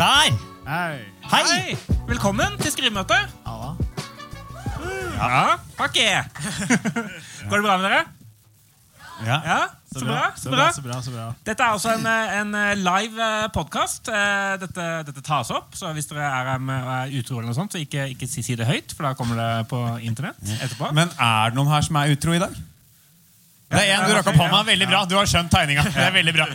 Der! Hei. Hei! Hei! Velkommen til skrivemøte. Ja. Ja, takk. Går det bra med dere? Ja. Ja, så bra. Så bra, så bra. så bra. Dette er også en, eh, en live podkast. Dette, dette tas opp, så hvis dere er, er utro, eller noe sånt, så ikke, ikke si si det høyt, for da kommer det på internett etterpå. Men er det noen her som er utro i dag? Det er en du rakk opp hånda. Veldig bra. Du har skjønt tegninga. Det er veldig bra.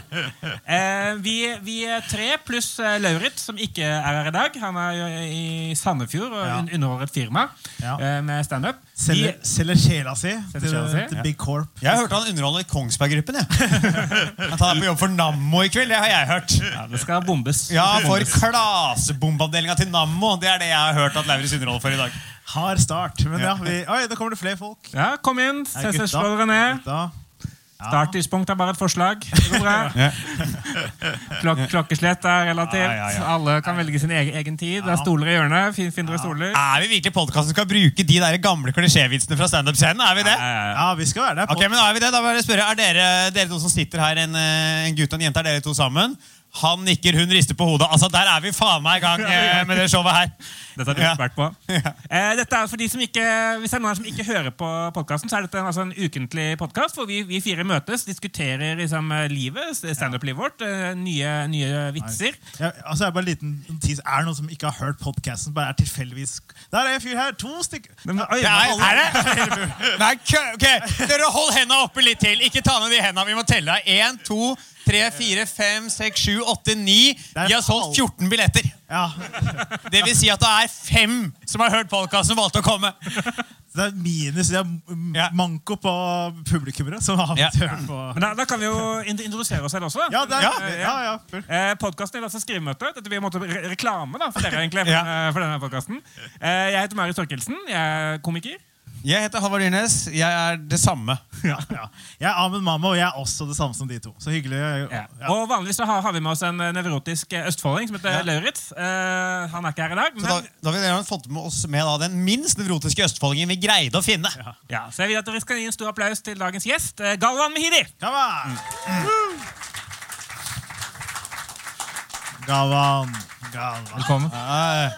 Eh, vi, vi er tre pluss eh, Lauritz, som ikke er her i dag. Han er jo i Sandefjord og Ja. un- underholder et firma Ja. eh, med standup. Vi- Selger, selger sjela si til, til Big Corp. Jeg hørte han underholder Kongsberg-gruppen. jeg. Han tar på jobb for Nammo i kveld. Det har jeg hørt. Ja, det skal bombes. Ja, For klasebombeavdelinga til Nammo. Det er det jeg har hørt at Lauritz underholder for i dag. Hard start. Men ja, vi, oi, da kommer det flere folk. Ja, kom inn. Dere ned. Ja. Starttidspunkt er bare et forslag. Det går bra. Klok klokkeslett er relativt. Ja, ja, ja. Alle kan velge sin egen, egen tid. Det er stoler i hjørnet. Fin, finner stoler? Er vi virkelig podkasten som skal bruke de der gamle klisjévitsene fra standup-scenen? Er vi det? Ja, ja, ja. Ja, vi skal være der. Ok, men da er vi det. Da vil jeg spørre, Er dere, dere to som sitter her, en, eh, en gutt og en jente, er dere to sammen? Han nikker, hun rister på hodet. Altså, Der er vi faen meg i gang eh, med det showet her. Dette har du Ja. vært på. Eh, dette er for de som ikke, Hvis det er noen her som ikke hører på podkasten, så er dette en, altså en ukentlig podkast hvor vi, vi fire møtes, diskuterer liksom, eh, livet, standup-livet vårt, eh, nye, nye vitser. Ja, altså, jeg bare en liten tis. Er det noen som ikke har hørt podkasten? Bare er tilfeldigvis Der er en fyr her. To stykker. Men, oi, Det er, er det? Nei, kø- ok, Dere hold henda oppe litt til. Ikke ta ned de henda. Vi må telle. Én, to, tre, fire, fem, seks, sju, åtte, ni. er Vi har solgt 14 billetter. Ja. Det vil si at det er fem som har hørt podkasten og valgte å komme. Så det er minus. Det er manko på publikummere som har Ja. hørt på Men da, da kan vi jo in- introdusere oss selv også. Ja, det er, Ja. ja, ja, ja. Eh, podkasten er altså skrivemøte. Dette blir en måte re reklame da, for dere. egentlig for, Ja. eh, for denne podcasten. Eh, jeg heter Marius Torkelsen. Jeg er komiker. Jeg heter Halvard Dyrnes. Jeg er det samme. Ja, ja. Jeg er Amund Mamma, og jeg er også det samme som de to. Så hyggelig. Ja. Ja. Og vanligvis så har, har vi med oss en eh, nevrotisk eh, østfolding som heter Ja. Lauritz. Eh, han er ikke her i dag. Så da, da har vi fått med oss med da, den minst nevrotiske østfoldingen vi greide å finne. ja, så jeg vil at dere skal gi en stor applaus til dagens gjest, eh, Galvan Mehidi. Come on! Galvan. Galvan. Velkommen. Eh,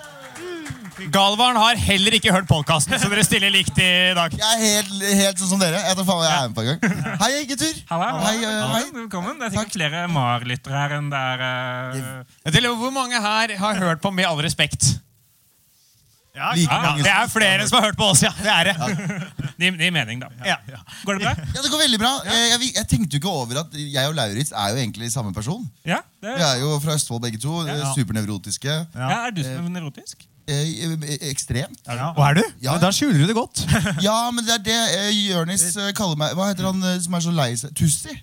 Galvaren har heller ikke hørt podkasten, så dere stiller likt i dag. Jeg er helt, helt sånn som dere. Jeg tar faen jeg er med på en gang. Hei, gutter. Halla. Hei, eh, hei. Velkommen. Det er sikkert flere MAR-lyttere her enn det er uh... Jeg teller Hvor mange her har hørt på Med all respekt? Ja, Like Ja, det er flere som har hørt på oss, ja. Det er det. Det gir mening, da. Ja. Går det bra? Ja, det går veldig bra. Eh, Jeg, jeg tenkte jo ikke over at jeg og Lauritz er jo egentlig samme person. Ja, det, Vi er jo fra Østfold begge to. eh, Ja. Supernevrotiske. ja, Er du som er nevrotisk? Eh, eh, ekstremt. Ja. Og er du? Ja. Da skjuler du det godt. Ja, men det er det eh, Jørnis eh, kaller meg. Hva heter han som er så lei seg? Tussi?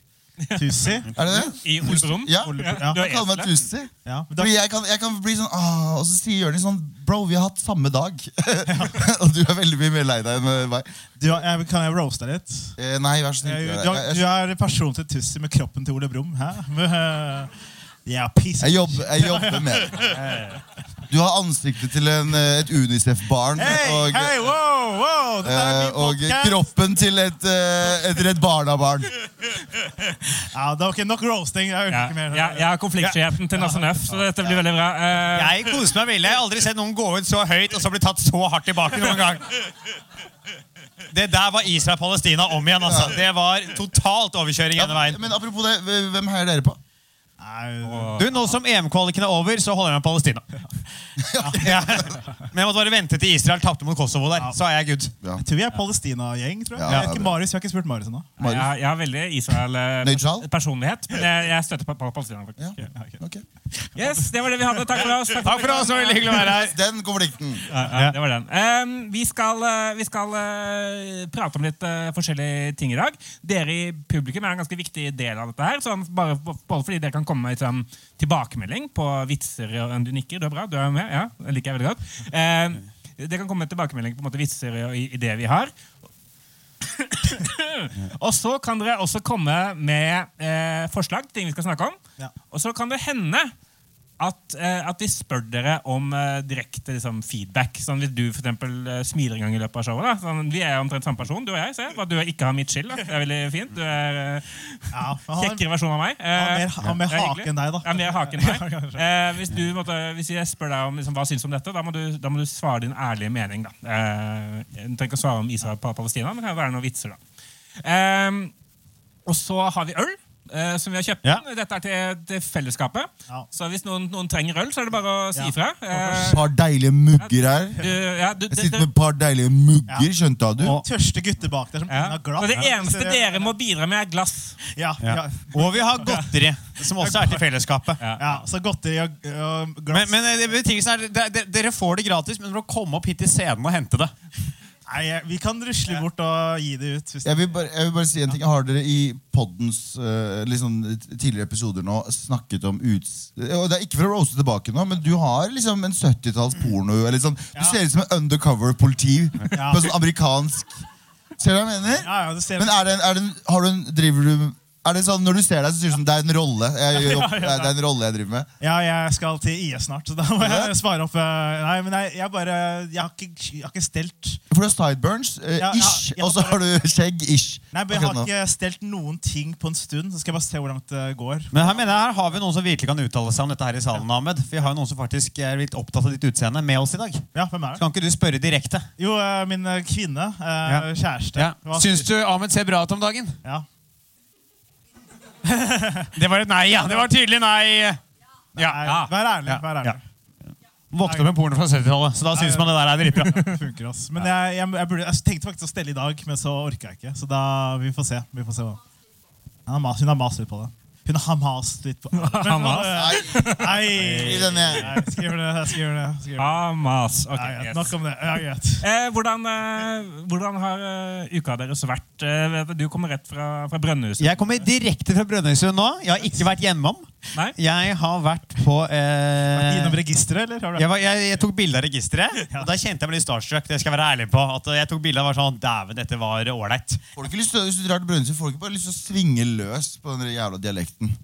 Tussi. Er det det? I Ole Ja. Ja. Han kaller meg. Tussi. Ja, da, jeg kan, jeg kan bli sånn Åh, Og så sier Jørnis sånn Bro, vi har hatt samme dag. og du er veldig mye mer lei deg enn meg. du, jeg, kan jeg roaste deg litt? Eh, nei, vær så snill. Du, du, er personen til Tussi med kroppen til Ole Brumm. Hæ? Yeah, jeg, jobber, jeg jobber med det. Du har ansiktet til en, eh, et Unicef-barn. Hey, og, hey, wow, wow! Dette er eh, min og kroppen til et, eh, et Redd Barna-barn. Ja, det var ikke nok roasting. Jeg Ja, mer. ja, jeg har konfliktskyheten til Nasse Nøff, så dette blir veldig bra. Eh, Jeg koser meg veldig. Jeg har aldri sett noen gå ut så høyt og så bli tatt så hardt tilbake noen gang. Det der var Israel-Palestina om igjen. altså. Det var totalt overkjøring gjennom veien. Men apropos det, hvem heier dere på? Du, Nå som EM-kvaliken er over, så holder jeg med Palestina. Ja. Men jeg måtte bare vente til Israel tapte mot Kosovo der. Så er jeg good. Ja. jeg tror vi er Palestina-gjeng. tror jeg. Ja, jeg ikke Marius, jeg har ikke spurt Marius ennå. Marius? jeg, jeg har veldig Nøytral? Israel-personlighet, men jeg, jeg støtter på, Palestina. faktisk. Ok. Yes, det var det vi hadde. Takk for oss. Takk for oss, det var veldig hyggelig å være her. Den konflikten. Ja, ja, det var den. Ehm, vi skal, eh, vi skal eh, prate om litt eh, forskjellige ting i dag. Dere i publikum er en ganske viktig del av dette. her sånn, bare, Både fordi dere kan komme med sånn, tilbakemelding på vitser Du nikker, du er bra. Du er med. Ja, det liker jeg veldig godt. Eh, det kan komme tilbakemelding på en måte vitser og i, i det vi har. og så kan dere også komme med eh, forslag til ting vi skal snakke om. Ja. Og så kan det hende at, eh, at vi spør dere om eh, direkte liksom, feedback. Sånn Hvis du for eksempel, eh, smiler en gang i løpet av showet. Da. Sånn, vi er omtrent samme person, du og jeg. Se. Du ikke har mitt skill. Da. Det er veldig fint. Du er Ja, kjekkere versjon av meg. har mer, har mer er hake enn deg, da. Ja, mer hake enn meg. Eh, hvis, du måtte, hvis jeg spør deg om liksom, hva syns du om dette, da må du, da må du svare din ærlige mening. Da. Eh, du trenger ikke å svare om Israel og Palestina, men det kan være noen vitser. da. Eh, og så har vi øl. Eh, som vi har kjøpt. Ja. inn. Dette er til, til fellesskapet. Ja. Så hvis noen, noen trenger øl, så er det bare å si ifra. Et Eh, par deilige mugger her. du, ja, du, Jeg det- sitter med et par deilige mugger, skjønte du? Og Tørste gutter bak der som ja. har glass. Og det eneste Så dere må bidra med, er glass. Ja, ja. Og vi har godteri, som også er til fellesskapet. Ja. ja, så godteri og, og glass. men eh, det betingelsen er, det- det- dere får det gratis, men dere må komme opp hit til scenen og hente det. Nei, vi kan rusle bort og gi det ut. Hvis Jeg vil, bare, jeg vil bare si en ting. Har dere i poddens uh, liksom, tidligere episoder nå snakket om uts... Og det er ikke for å rose tilbake nå, men du har liksom en 70-talls porno. Sånn, Du Ja. ser ut som en undercover politi Ja. på sånn amerikansk Ser du hva jeg mener? ja, ja, det ser Men er det, en- er det, en- har du en, driver du Er det sånn, Når du ser deg, så synes du som det er en rolle jeg, jeg, opp, det er- en rolle jeg driver med? Ja, jeg skal til IS snart, så da må jeg svare opp. eh, Nei, men jeg, jeg bare Jeg har ikke, jeg har ikke stelt For du har sideburns, eh, Ja, ja, ish, jeg har og så har du skjegg, ish. Nei, men Jeg akkurat har nå. ikke stelt noen ting på en stund. Så skal jeg bare se hvor langt det går. Men her mener jeg her har vi noen som virkelig kan uttale seg om dette her i salen. Ahmed. For Vi har jo noen som faktisk er litt opptatt av ditt utseende med oss i dag. Ja, hvem er det? Kan ikke du spørre direkte? Jo, eh, min eh, kvinne. eh, Kjæreste. Ja. Hva- Syns du Ahmed ser bra ut om dagen? Ja. Det var et nei, ja. Det var tydelig nei. Ja. Ja. Vær ærlig. Ja. Vær ærlig. Våkne med porno fra 70-tallet, så da syns man det der er dritbra. Funker, ass. Men jeg, jeg, jeg, burde, jeg tenkte faktisk å stelle i dag, men så orka jeg ikke. Så da, vi får se. Vi får se Hun har mast litt på det. Hun har mast litt på Hamas? Nei! I denne. Nei, skriver det. Jeg skriver det. jeg Skriver det. Hamas. Ok, yes. Nok om det. Ja, greit. Eh, hvordan, eh, hvordan har uh, uka deres vært? Eh, du, du kommer rett fra, fra Brønnøysund. Jeg kommer direkte fra Brønnøysund nå. Jeg har ikke vært hjemom. Nei? Jeg har vært på eh, Innom registeret, eller? Har du? jeg, var, jeg, jeg tok bilde av registeret, og da kjente jeg meg litt starstruck. Det skal jeg være ærlig på. At jeg tok bilde og var sånn Dæven, dette var ålreit. Får du ikke lyst til, hvis du drar til Brønnøysund, får du ikke bare lyst til å svinge løs på den jævla dialekten?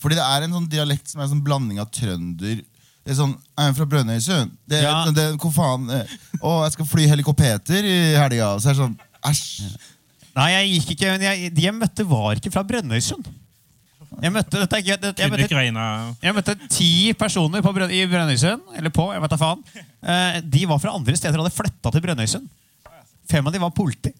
Fordi det er en sånn dialekt som er en sånn blanding av trønder det er sånn, Er jeg fra Brønnøysund? Det er, Ja. det, hvor faen eh, Å, jeg skal fly helikopter i helga. Så er det sånn Æsj. Nei, jeg gikk ikke men jeg, De jeg møtte, var ikke fra Brønnøysund. Jeg møtte, dette, er gøy, dette, jeg møtte, jeg møtte ti personer på, i Brønnøysund. Eller på, jeg vet da faen. Eh, de var fra andre steder og hadde flytta til Brønnøysund. Fem av de var politi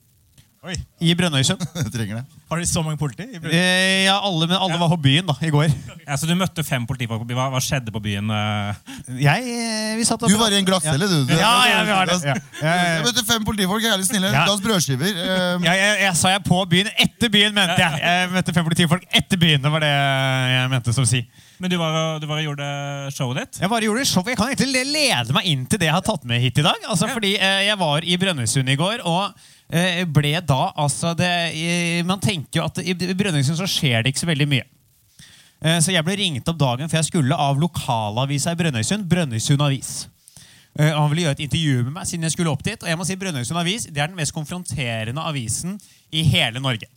Oi. i Brønnøysund. Jeg trenger det. Har de så mange politi? i Brønnøysund? Eh, ja, alle, men alle var på byen da, i går. Ja, så du møtte fem politifolk på byen. Hva, hva skjedde på byen? eh? Jeg, eh, vi satt og Du var i en glasscelle, du. du. Ja, ja, vi har det. Ja. Jeg møtte fem politifolk. Jævlig snille. Ja. Ga oss brødskiver. Eh, Ja, jeg, jeg sa jeg på byen. Etter byen, mente jeg. Jeg møtte fem politifolk etter byen. Det var det jeg mente som å si. Men du var, og- du var og gjorde showet ditt? Jeg bare gjorde show. Jeg kan egentlig lede meg inn til det jeg har tatt med hit i dag. Altså, fordi eh, Jeg var i Brønnøysund i går og ble da altså det, eh, Man tenker jo at i Brønnøysund så skjer det ikke så veldig mye. Eh, så jeg ble ringt opp dagen før jeg skulle av lokalavisa i Brønnøysund. Brønnøysund Avis. Eh, og han ville gjøre et intervju med meg siden jeg skulle opp dit. Og jeg må si Brønnøysund Avis det er den mest konfronterende avisen i hele Norge.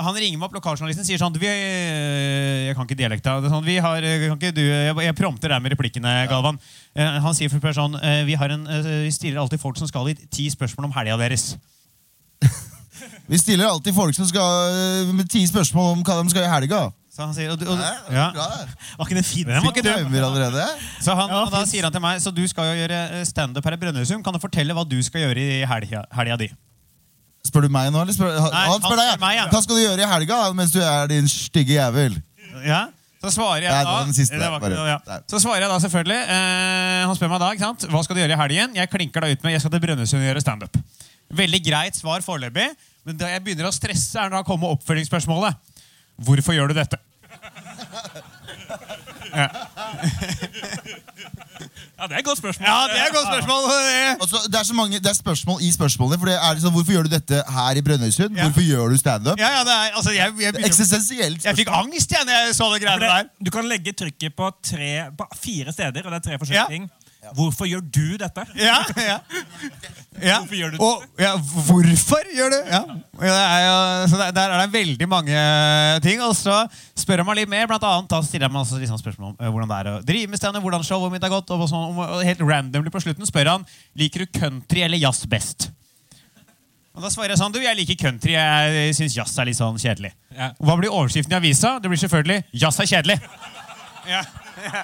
Han ringer meg opp, lokaljournalisten sier sånn vi, eh, Jeg kan ikke dialekta. Sånn, vi har, eh, kan ikke du, jeg, prompter deg med replikkene, Galvan. Eh, Han sier for sånn eh, vi, har en, eh, vi stiller alltid folk som skal hit, ti spørsmål om helga deres. vi stiller alltid folk som skal eh, med ti spørsmål om hva de skal i helga. Så han sier, og, du- og, Nei, ja. Bra. Var ikke det fint? Den var ikke. Allerede. Så han, Ja, og da fint. sier han til meg Så du skal jo gjøre eh, standup her i Brønnøysund. Kan du fortelle hva du skal gjøre i helga, helga di? Spør du meg nå, eller? Spør, han, Nei, han spør han deg, spør meg, ja. Hva skal du gjøre i helga mens du er din stygge jævel? Ja, så svarer jeg da var siste ikke bare. ja. Så svarer jeg da selvfølgelig eh, Han spør meg da, ikke sant? Hva skal du gjøre i helgen? Jeg klinker da ut med Jeg skal til Brønnøysund og gjøre standup. Veldig greit svar foreløpig. Men da jeg begynner å stresse, er når da kommer oppfølgingsspørsmålet. Hvorfor gjør du dette? Ja, det er et godt spørsmål. Ja, det er et godt spørsmål. Og det, er så mange, det er spørsmål i spørsmålene. For det er liksom, Hvorfor gjør du dette her i Brønnøysund? Ja. Hvorfor gjør du standup? Ja, ja, det er, altså, jeg, jeg, begynner- Eksistensielt. jeg fikk angst jeg, når jeg så de greiene der. du kan legge trykket på, tre, på fire steder, og det er tre forskjellige Ja. Hvorfor gjør du dette? Ja, ja. ja. Hvorfor gjør du dette? Og, ja, hvorfor gjør du Ja. Ja, det er, jo- så der, der er det veldig mange ting. Og så spør jeg meg litt mer. Blant annet da stiller jeg meg også liksom spørsmål om eh, hvordan det er å drive med standup, hvordan showet mitt har gått. Og, sånn, og helt randomly på slutten spør han liker du country eller jazz best. Og Da svarer jeg sånn du, jeg liker country. Jeg syns jazz er litt sånn kjedelig. Ja. Hva blir overskriften i avisa? Det blir selvfølgelig 'Jazz er kjedelig'. Ja. Ja.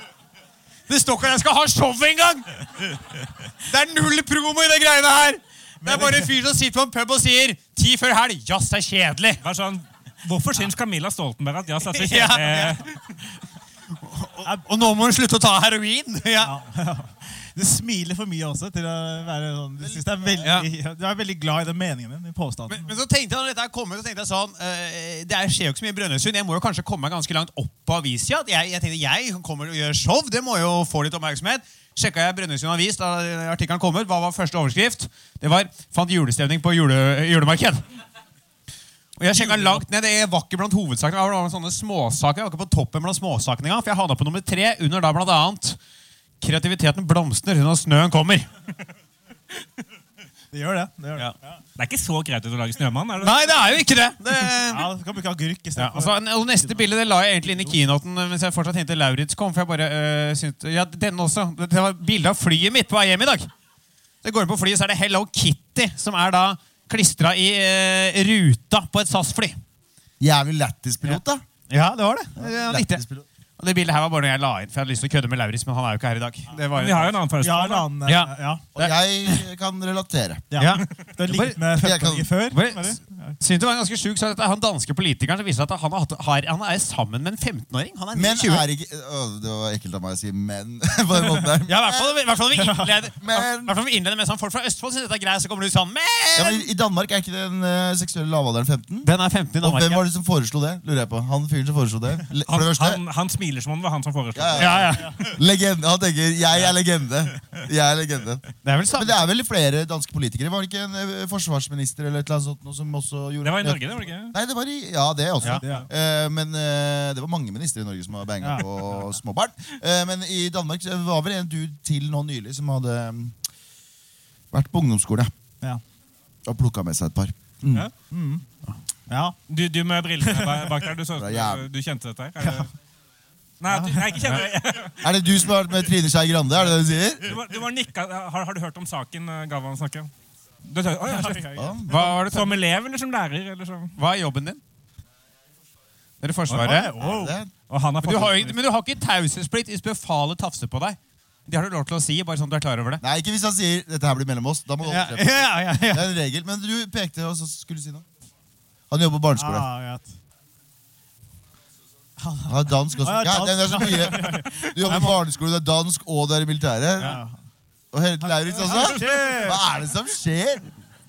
Det står ikke at jeg skal ha show engang! Det er null promo i de greiene her! Det er bare en fyr som sitter på en pub og sier 'ti før helg'. Jazz er kjedelig. Bare sånn, Hvorfor syns Camilla Stoltenberg at jazz er så kjedelig? ja. Og nå må hun slutte å ta heroin! Ja. Du smiler for mye også til å være sånn Du, det er veldig, du er veldig glad i den meningen din. i påstanden. Men, men så tenkte jeg når dette er kom ut, så tenkte jeg sånn uh, Det er- skjer jo ikke så mye i Brønnøysund. Jeg må jo kanskje komme meg ganske langt opp på avissida. Jeg, jeg tenkte jeg kommer og gjør show. Det må jo få litt oppmerksomhet. Sjekka jeg Brønnøysund Avis da artikkelen kom ut. Hva var første overskrift? Det var 'Fant julestemning på jule, julemarked'. Og jeg sjekka langt ned. Jeg var ikke blant hovedsakene. Jeg var sånne småsaker. Jeg var ikke på toppen blant småsakene engang. For jeg havna på nummer tre under da blant annet Kreativiteten blomstrer når snøen kommer. Det gjør det. det, gjør det. Ja. Det er ikke så kreativt å lage snømann. er det? Nei, det er jo ikke det. det Ja, du kan bruke agurk Ja, altså, og Neste bilde det la jeg egentlig inn i keynoten mens jeg fortsatt hentet Lauritz kom. for jeg bare øh, syntes, ja, denne også. Det var bilde av flyet mitt på vei hjem i dag. Det går inn på flyet, så er det Hello Kitty som er da klistra i øh, ruta på et SAS-fly. Jævlig lættis-pilot, da. Ja, det var det. Ja. Og det bildet her var bare noe jeg la inn, for jeg hadde lyst til å kødde med Lauris, men han er jo ikke her i dag. Det var Men vi har jo en annen Ja, følelse. en eh, Ja. ja. Og jeg kan relatere. ja. Ja. Du har ligget med føttene 15-åringer før? Bare- Synes det var ganske sjuk, så dette han danske politikeren som viser at han, har, hatt- har, han er sammen med en 15-åring. Han er Men er ikke å, Det var ekkelt av meg å si 'men' på den måten der. Ja, i hvert fall, hvert fall vi innleder, Men- hvert fall vi innleder med sånn folk fra Østfold synes dette er greit, så kommer du sånn Men! Ja, men I Danmark er ikke den uh, seksuelle lavalderen 15? Den er 15 i Danmark, Og hvem var det som foreslo det? lurer jeg på Han fyren som foreslo det? Le- Han, det han, han smiler som om det var han som foreslo. det. ja. Ja, ja. Legende. Han tenker 'jeg er legende'. Jeg er legende. Det er vel Men det er vel flere danske politikere? Var det ikke en eh, forsvarsminister eller et eller annet sånt noe som også Det var i Norge, det var det ikke? Nei, det var i Ja, det også. Ja. Eh, men eh, det var mange ministre i Norge som har banga Ja. på små barn. Eh, men i Danmark var vel en dude til nå nylig som hadde mm, vært på ungdomsskole Ja. og plukka med seg et par. Ja. ja. Du, du med brillene bak der, du, så, du, du kjente dette her? Er? Nei, du, nei, ikke kjente det. Er det du som har vært med Trine Skei Grande? Er det det du sier? Du, var- du var nikka. Har, har du hørt om saken Gavan snakker om? Du, sa, «Å, ja, shit». Ja. Hva, var det, Som elev eller som lærer? Eller som? hva er jobben din? Det er Forsvaret. Wow. Det, Og han har Men du har, jo- men du har ikke taushetsplikt hvis befalet tafser på deg. Det har du lov til å si, bare sånn at du er klar over det. nei, ikke hvis han sier 'dette her blir mellom oss'. Da må du Ja, holde kjeft. ja, ja, Det er en regel. Men du pekte, og så skulle du si noe. Han jobber på barneskole. Ah, greit. Han er dansk også. Ah, ja, Ja, det er så mye. Du jobber på barneskole, du er dansk, og du er i militæret. Ja. Og Helge Lauritz også. Hva er det som skjer?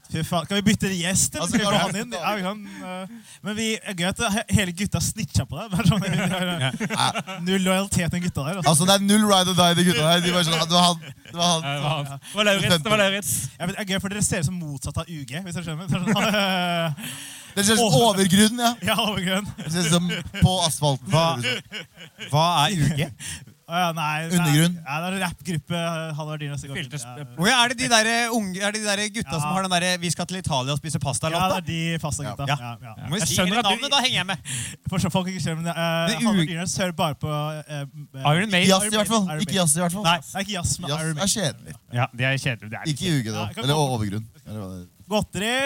Fy faen, Kan vi bytte gjest? eller? Altså, Skal vi kan han inn? Ja, vi kan, eh, men vi, det er gøy at he- hele gutta snitcha på deg. Bare sånn, vi har, Null lojalitet til gutta der. Altså. Altså, Det er null ride or die, de gutta her. De var sånn, det var han. Det var han. Det var han. Det var Lauritz. Det var Lauritz. Ja, men det er gøy, for Dere ser ut som motsatt av UG. hvis jeg skjønner. Det er sånn, Det ser ut som overgrunnen, ja. ja, overgrunnen. Det ser ut som på asfalten. Hva- Hva er UG? Ja, nei, Undergrunn. Nei, ja, det er en rappgruppe. I Ja, er det de der, unge, er det de der gutta Ja. som har den derre 'Vi skal til Italia og spise pasta? ja, det er de pasta gutta. Ja. Ja. Ja, Må vi Jeg si skjønner hele at du- navnet, da henger jeg med. For så folk ikke skjønner, men uh, Men U- Halvard Dyrnes hører bare på uh, Iron Maiden. Jazz, i hvert fall. Ikke jazz, i hvert fall. Nei, det er ikke jazz, men Jazz Iron er kjedelig. Ja, det er kjedelig. Det er Ikke uke, da. Ja, Eller gå- overgrunn. Eller hva det er. Godteri!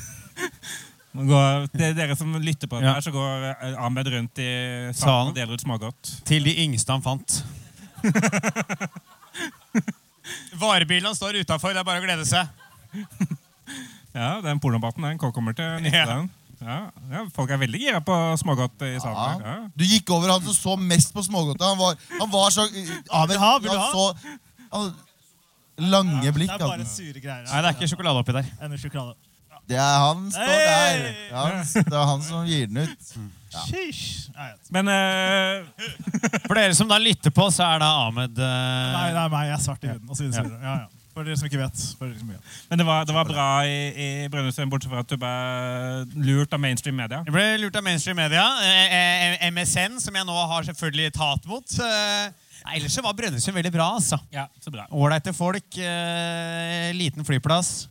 Går- Det er dere som lytter på det Ja. her, så går eh, Ahmed rundt i Salen. og deler ut smågodt. Til de yngste han fant. Varebilen står utafor. Det er bare å glede seg. Ja, den pornobaten den kommer til nytte. Ja. Ja. ja, folk er veldig gira på smågodt i salen. Ja. Ja. Du gikk over han som så mest på smågodtet. Han var, han var så Ahmed, Vil ha? Vil du han ha? så han, Lange blikk. Det er bare sure greier. Nei, det er ikke sjokolade oppi der. Enda sjokolade. Det er han står der. Ja, det er han som gir den ut. Vet. Men eh, For dere som da lytter på, så er da Ahmed eh, Nei, det er meg. Jeg er svart i huden. Og så videre, så videre. Ja, ja. For dere som ikke vet. For dere som ikke vet. Men det var, det var bra i, i Brønnøysund, bortsett fra at du ble lurt av mainstream media. Jeg ble lurt av mainstream media. Eh, eh, MSN, som jeg nå har selvfølgelig tatt mot. Eh, nei, ellers så var Brønnøysund veldig bra. altså. Ja, så bra. Ålreite folk, eh, liten flyplass.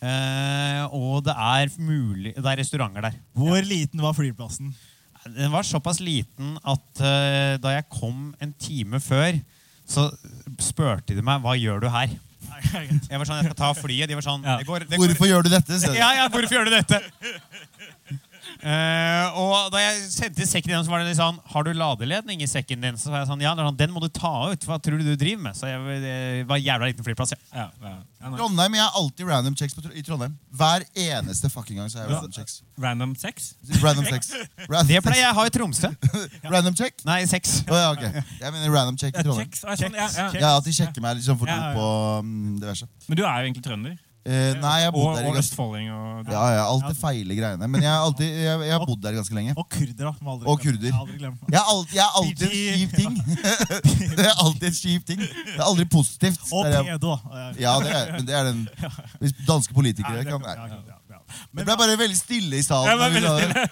Eh, og det er mulig Det er restauranter der. Hvor liten var flyplassen? Den var såpass liten at eh, da jeg kom en time før, så spurte de meg hva gjør du her. Jeg var sånn, jeg skal ta flyet. De var sånn, Ja. det går, det går, Hvorfor gjør du dette? Ja, ja, hvorfor gjør du dette? Eh, og da jeg sendte sekken din, så var det litt sånn Har du ladeledning i sekken din? Så var jeg sånn, ja, sånn, Den må du ta ut. Hva tror du du driver med? Så jeg, det var jævla liten flyplass. Ja. Ja, ja. Trondheim, Jeg har alltid random checks på, i Trondheim. Hver eneste fucking gang så har jeg random checks. Random sex? Random sex. Random, Det pleier jeg å ha i Tromsø. random check? Nei, sex. Oh, ja, okay. Jeg mener random check i Trondheim. Checks? Sånn, ja, ja. Ja, At de sjekker meg liksom for ja. på mm, diverse. Men du er jo egentlig trønder. Eh, nei, jeg har Og, bodd der i og ganske østfolding. Og, Ja, ja, alt det feile greiene. Men jeg har, alltid, jeg, jeg har bodd der ganske lenge. Og kurder, da. Og kurder. Jeg er alltid, jeg er alltid en kjip ting. Det er alltid en kjip ting. Det er aldri positivt. Og pedo. Ja, det er, men det er den Hvis danske politikere kan nei. Det ble bare veldig stille i salen.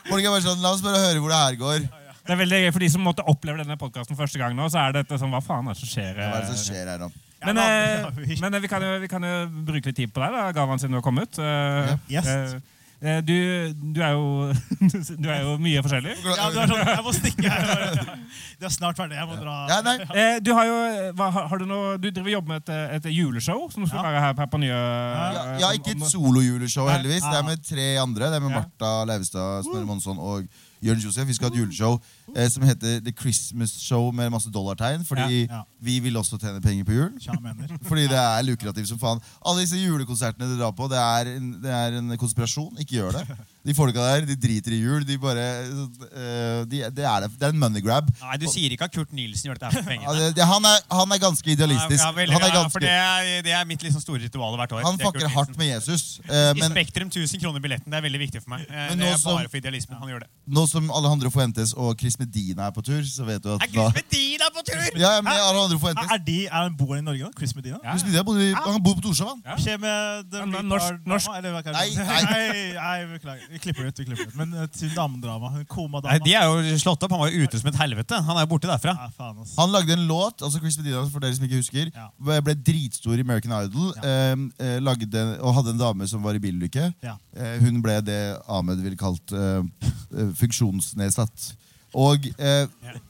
Folk er bare sånn, La oss bare høre hvor det her går. Det er veldig gøy For de som måtte oppleve denne podkasten første gang nå, så er dette sånn Hva faen er det som skjer? Hva er det som skjer her nå? Men, Ja, eh, da- vi- men eh, vi, kan jo, vi kan jo bruke litt tid på deg, da, Galvan, siden du har kommet. Eh, Yes. eh, eh, du, du, er jo, du er jo mye forskjellig. Ja, du er sånn, jeg må stikke her. Det er snart ferdig. Jeg må dra. Ja, nei. Eh, du har jo hva, har, du, noe, du driver jobber med et, et juleshow som skal Ja. være her, her på nye Ja, ja ikke et solojuleshow, heldigvis. Det er med tre andre. Det er med Martha Leivestad, Snorre Monsson og Jørn Josef. Vi skal ha et juleshow eh, som heter The Christmas Show med masse dollartegn. Fordi Ja, ja. vi vil også tjene penger på jul. Tja, mener. Fordi det er lukrativt som faen. Alle disse julekonsertene dere drar på, det er, en, det er en konspirasjon. Ikke gjør det. De folka der de driter i jul. De bare eh, de, det, er det. det er en money grab. Nei, du sier ikke at Kurt Nilsen gjør dette her for Ja, penger. det, det, han, er, han er ganske idealistisk. Ja, veldig, Han er ja, for ganske, det er, det er mitt liksom store ritual hvert år. han Det er Kurt fucker Nilsen. hardt med Jesus. eh, I men Spektrum 1000 kroner billetten. Det er veldig viktig for meg. Eh, Men Det nå er som- bare for idealismen han gjør det. nå som Alejandro Fuentes og Chris Medina er på tur, så vet du at Er Chris Medina på tur?! Ja, ja, men andre Fuentes Er, de, er han bor han i Norge, da? Chris Medina? Ja. Chris Medina bor, i- han bor på Torshov, han. Ja. Skjer med Ja, men norsk- norsk- eller hva Nei, nei. nei, nei, beklager. Vi klipper det ut. vi klipper det ut. Men til damedrama. Hun Nei, Koma-dama. de er jo slått opp. Han var jo ute som et helvete. Han er jo borte derfra. Ja, faen, ass. Han lagde en låt, altså Chris Medina, for dere som ikke husker, Ja. ble dritstor i American Idol, eh, eh, lagde, og hadde en dame som var i bilulykke. Ja. Eh, hun ble det Ahmed ville kalt eh, eh, funksjonsnedsatt. Og, eh,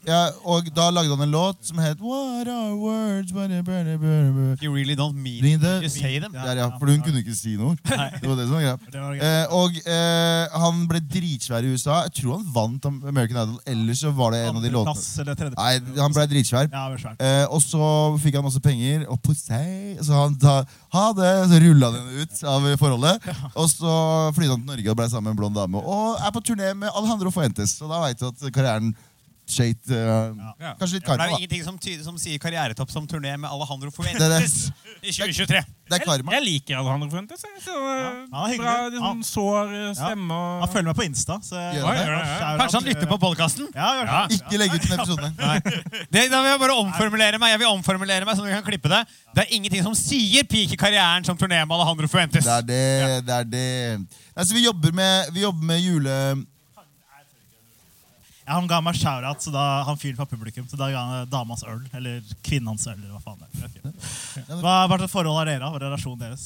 ja, og da lagde han en låt som het What are words but. You really don't mean Mean You say them. Der, ja, for hun kunne ikke si noe ord. Det var det som var greia. Det var gøy. Eh, og eh, han ble dritsvær i USA. Jeg tror han vant American Idol. Ellers så var det en av de låtene Andreplass eller tredje Nei, han ble dritsvær. Ja, det var svært. Eh, og så fikk han masse penger, og på seg Så han sa ha det, så rulla han henne ut av forholdet. Og så flydde han til Norge og ble sammen med en blond dame. Og er på turné med Alejandro Fuentes. Så da veit du at karrieren skøyt Uh, Ja. Kanskje litt For det er jo ingenting som, tyder, som sier karrieretopp som turné med Alejandro Det er det. Fuentes i 2023. Det er karma. Jeg liker Alejandro Fuentes. jeg. Så, eh, Ja, han er bra liksom, sår, eh, stemme og Han følger meg på Insta. Så Gjør det? Ja, ja, ja. Kanskje han lytter på podkasten? Ja. Ikke legg ut den episoden. Det, da vil jeg bare omformulere meg. Jeg vil omformulere meg, sånn at vi kan klippe det. Det er ingenting som sier peak i karrieren som turné med Alejandro Fuentes. Det er det. det, er det. Altså, vi, jobber med, vi jobber med jule... Ja, han ga meg shout-out, så da han fyren fra publikum. Så da ga han damas øl. Eller kvinnens øl, eller hva faen det er. Ok. Hva, hva slags forhold har dere? Hva er relasjonen deres?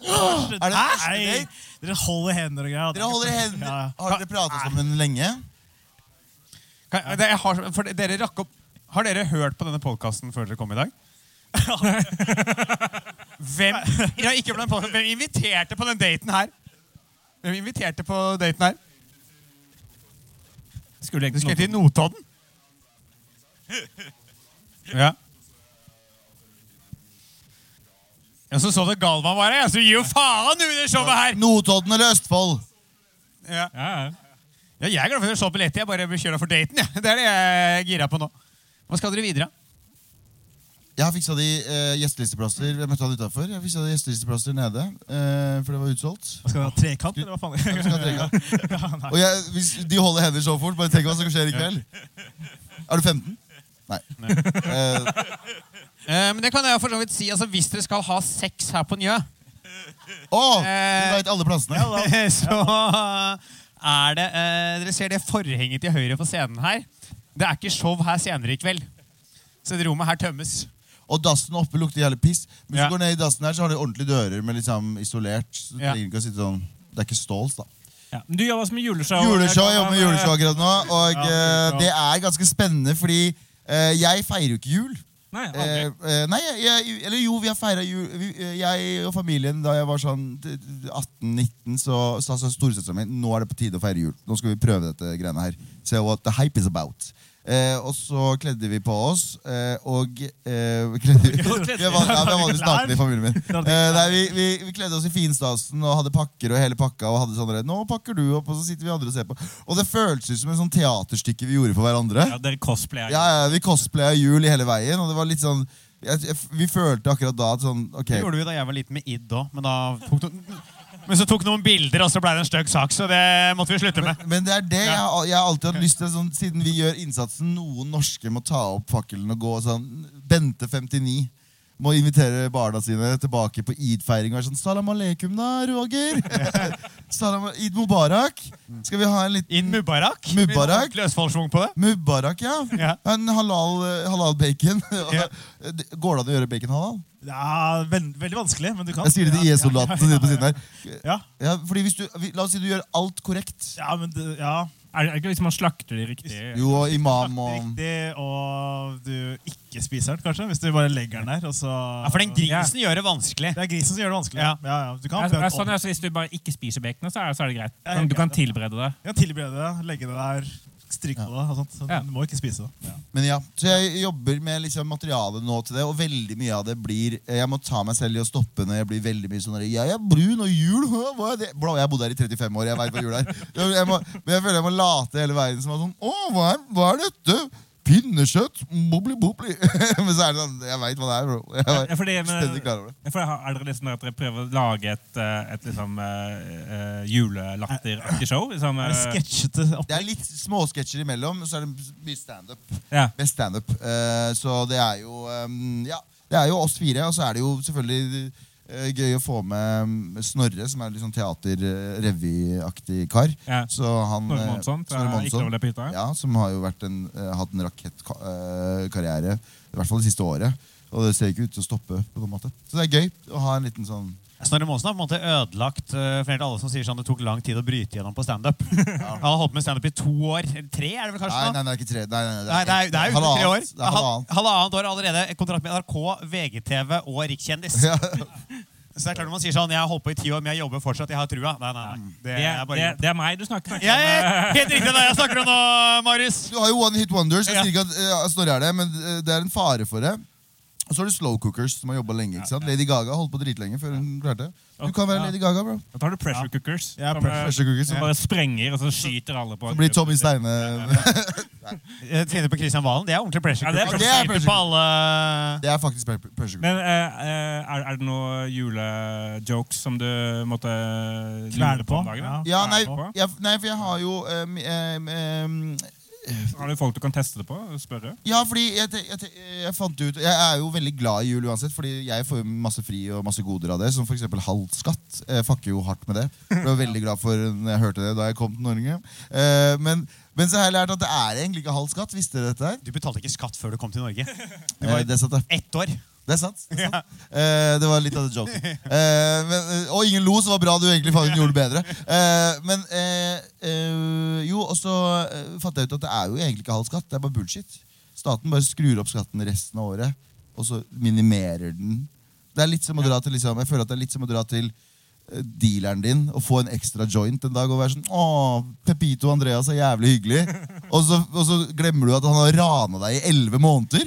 Er det første date? Dere holder hender og greier. Dere holder hender. Ja. Har dere pratet sammen lenge? Kan, jeg har, for dere rakk opp Har dere hørt på denne podkasten før dere kom i dag? Hvem, ikke på den podcasten, hvem inviterte på den daten her? Hvem inviterte på daten her? Skulle egentlig skulle til Notodden? Ja. Ja, Så så det Galvan var her. Ja, så gi jo faen du i det showet her! Notodden eller Østfold? Ja. Ja, ja. Ja, jeg er glad for at dere så billetter. Jeg bare kjører for daten. Ja. Det er det jeg er gira på nå. Hva skal dere videre? Jeg har fiksa de eh, gjestelisteplasser. Jeg møtte han utenfor. Jeg fiksa de gjestelisteplasser nede, eh, for det var utsolgt. Skal vi ha trekant, eller hva faen? Jeg skal ha trekant. Ja, nei. Og jeg, hvis de holder hender så fort, bare tenk hva som skjer i kveld. Er du 15? Nei. Nei. Eh, men det kan jeg for så vidt si. Altså, hvis dere skal ha sex her på Njø, å! Du Eh, veit alle plassene. Så er det eh, Dere ser det forhenget til høyre på scenen her. Det er ikke show her senere i kveld. Så det rommet her tømmes. Og dassen oppe lukter jævlig piss. Men hvis Ja. du går ned i dassen her, så har de ordentlige dører med liksom isolert. Så du Ja. trenger ikke å sitte sånn Det er ikke ståls, da. Ja. Men Du jobber som med juleshow. Juleshow, jeg jobber med juleshow akkurat nå, og Ja, eh, bra. det er ganske spennende, fordi eh, jeg feirer jo ikke jul. Nei, Eh, aldri. eh, nei, jeg, jeg, eller jo, vi har feira jul vi, eh, Jeg og familien da jeg var sånn 18-19, så sa så storesøsteren min nå er det på tide å feire jul. Nå skal vi prøve dette greiene her. Se what the hype is about. Eh, og så kledde vi på oss, eh, og eh, vi kledde, vi, jeg var, ja, var vanligvis naken i familien min. Eh, nei, vi, vi, vi kledde oss i finstasen og hadde pakker og hele pakka. Og hadde sånn nå pakker du opp, og så sitter vi andre og ser på. Og det føltes som en sånn teaterstykke vi gjorde for hverandre. Ja, dere cosplaya Ja, ja, Vi cosplaya jul i hele veien, og det var litt sånn jeg, jeg, Vi følte akkurat da at sånn Ok, Det gjorde vi da jeg var liten med id òg, men da tok men så tok noen bilder, og så ble det en stygg sak. Så det måtte vi slutte med. men, men det er det jeg, har- jeg har alltid hatt lyst til. Sånn, siden vi gjør innsatsen, noen norske må ta opp fakkelen og gå sånn Bente 59 må invitere barna sine tilbake på id-feiring og være sånn Salam aleikum, da, Roger. Salam, Id Mubarak. Skal vi ha en liten Id Mubarak. Mubarak. Ordentlig på det. Mubarak, ja. Ja. En halal, halal bacon. Ja. Går det an å gjøre bacon halal? Ja, veld, veldig vanskelig, men du kan. Jeg sier det til IS-soldaten som sitter på siden her. Ja, Ja, fordi hvis du, vi- La oss si du gjør alt korrekt. ja, men det, ja. Er det ikke hvis man slakter de riktig? Jo, og imam og Riktig, og du ikke spiser den, kanskje. Hvis du bare legger den der. Og så, Ja, For den grisen gjør det vanskelig. Det er grisen som gjør det vanskelig. Ja. Ja, ja. Du kan, Ja, ja, sånn, altså, hvis du bare ikke spiser baconet, så så er det greit. Ja, Du kan tilberede det. kan tilberede det, legge det der, stryke på det. Og sånt. Så. Du må ikke spise det. Ja. Men ja, så jeg jobber med liksom materiale nå til det, og veldig mye av det blir Jeg må ta meg selv i å stoppe når jeg blir veldig mye sånn Jeg er brun og jul, hva er det? Bro, jeg har bodd her i 35 år, jeg vet hva jul er. Jeg, må, men jeg føler jeg må late hele veien som er sånn Å, hva er, hva er dette? Pinnekjøtt? Bobli, bobli. Men så er det sånn Jeg veit hva det er, bro. Jeg Ja, er fordi, men- klar over det. For jeg har- Er dere liksom at dere prøver å lage et, eh, et liksom, uh, uh, julelatteraktig show? Liksom, Er det sketsjete opp? Det er litt småsketsjer imellom, så er det mye standup. ja. Best standup. Uh, så det er jo um, Ja, det er jo oss fire, og så er det jo selvfølgelig gøy å få med Snorre, som er litt sånn teater-revyaktig kar. Ja. Så han Snorre eh, Monsson Snorre. Ja, som har jo vært en, eh, hatt en rakettkarriere, i hvert fall det siste året. Og det ser ikke ut til å stoppe. på noen måte. Så det er gøy å ha en liten sånn Snorre Monsen har på en måte ødelagt uh, for helt alle som sier sånn det tok lang tid å bryte gjennom på standup. Han har holdt med standup i to år. Eller tre, er det vel kanskje? Nei, nei, det er ikke tre. Nei, nei, Nei, det er, det er jo tre år. Det er halvannet. Halvannet år allerede. Kontrakt med NRK, VGTV og Rikskjendis. Ja. Så det er klart når man sier sånn Jeg har holdt på i ti år, men jeg jobber fortsatt. Jeg har trua. Nei, nei, nei. Det Det, er bare det, det er meg du snakker Ja, om. ja, Helt riktig det jeg snakker om nå, Marius. Du har jo One Hit Wonders. Jeg Ja. sier ikke at uh, Snorre er det, men eh, det er en fare for det. Og så har du Slow Cookers, som har jobba lenge. ikke sant? Lady Gaga holdt på dritlenge før hun klarte det. Du kan være Ja. Lady Gaga, bro. Da tar du pressure cookers. Ja, som, eh, Pressure cookers, som bare sprenger, og så skyter alle på Så blir Tommy Steine Jeg Tvinner på Christian Valen. Det er ordentlig pressure Ja, det er cooker. det er pressure på alle Det er faktisk pressure cooker. Men eh, eh, er, er det noen julejokes som du måtte Klære på, dagen? ja. Ja, nei, jeg, nei, for jeg har jo um, um, um, Har du folk du kan teste det på? Spørre? Ja, fordi jeg, jeg, jeg fant ut Jeg er jo veldig glad i jul uansett, fordi jeg får jo masse fri og masse goder av det. Som f.eks. halv skatt. Jeg fucker jo hardt med det. Jeg var veldig glad for når jeg hørte det da jeg kom til Norge. Eh, men, men så har jeg lært at det er egentlig ikke halv skatt. Visste dere dette her? Du betalte ikke skatt før du kom til Norge. Eh, det var. Ett år. Det er sant. Det, er sant. Eh, det var litt av det joken. Uh, men, uh, og ingen lo, så var bra du egentlig faen gjorde det bedre. Eh, men eh, eh, jo, og så eh, fant jeg ut at det er jo egentlig ikke halv skatt. Det er bare bullshit. Staten bare skrur opp skatten resten av året, og så minimerer den. Det er litt som å dra til liksom, Jeg føler at det er litt som å dra til eh, dealeren din og få en ekstra joint en dag og være sånn Å, Pepito Andreas er jævlig hyggelig. Og så, og så glemmer du at han har rana deg i elleve måneder.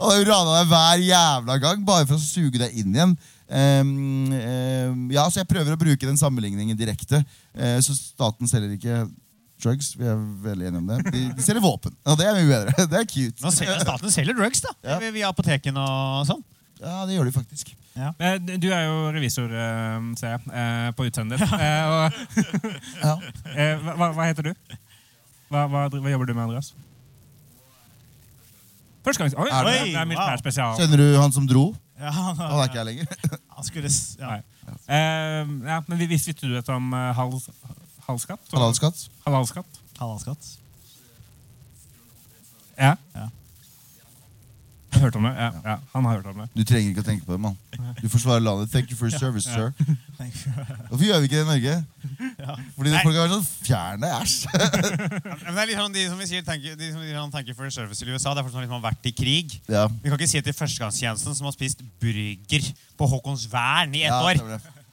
Og rana deg hver jævla gang, bare for å suge deg inn igjen. Um, um, ja, så jeg prøver å bruke den sammenligningen direkte. Uh, så staten selger ikke drugs. Vi er veldig enige om det. De, de selger våpen. Og det er mye bedre. Det er cute. Nå selger Staten selger drugs, da. Ja. Via apoteken og sånn. Ja, det gjør de faktisk. Eh, Du er jo revisor, eh, ser jeg, eh, på utseendet ditt. Eh, Ja. eh, hva, hva heter du? Hva, hva, hva jobber du med, Andreas? Førstegangs... Oi, Er det, det? det er militær Wow. spesial. Kjenner du han som dro? Ja, han, Han er ikke her lenger. han skulle ja. Nei. Ja, men vi- visste du dette om hals, halvskatt? Halalskatt. Halalskatt? Halalskatt. Ja. Ja. Jeg har hørt om det. Ja, ja, han har hørt om det. Du trenger ikke å tenke på det, mann. Du forsvarer landet. Thank you for your service, sir. Hvorfor gjør vi ikke det i Norge? Fordi folk har vært sånn fjerne, æsj. Men det er litt sånn, de som vi sier thank you, de som sier sånn, thank you for your service i USA, det er folk som liksom har vært i krig. Ja. Vi kan ikke si til førstegangstjenesten som har spist burger på Håkonsvern i ett år.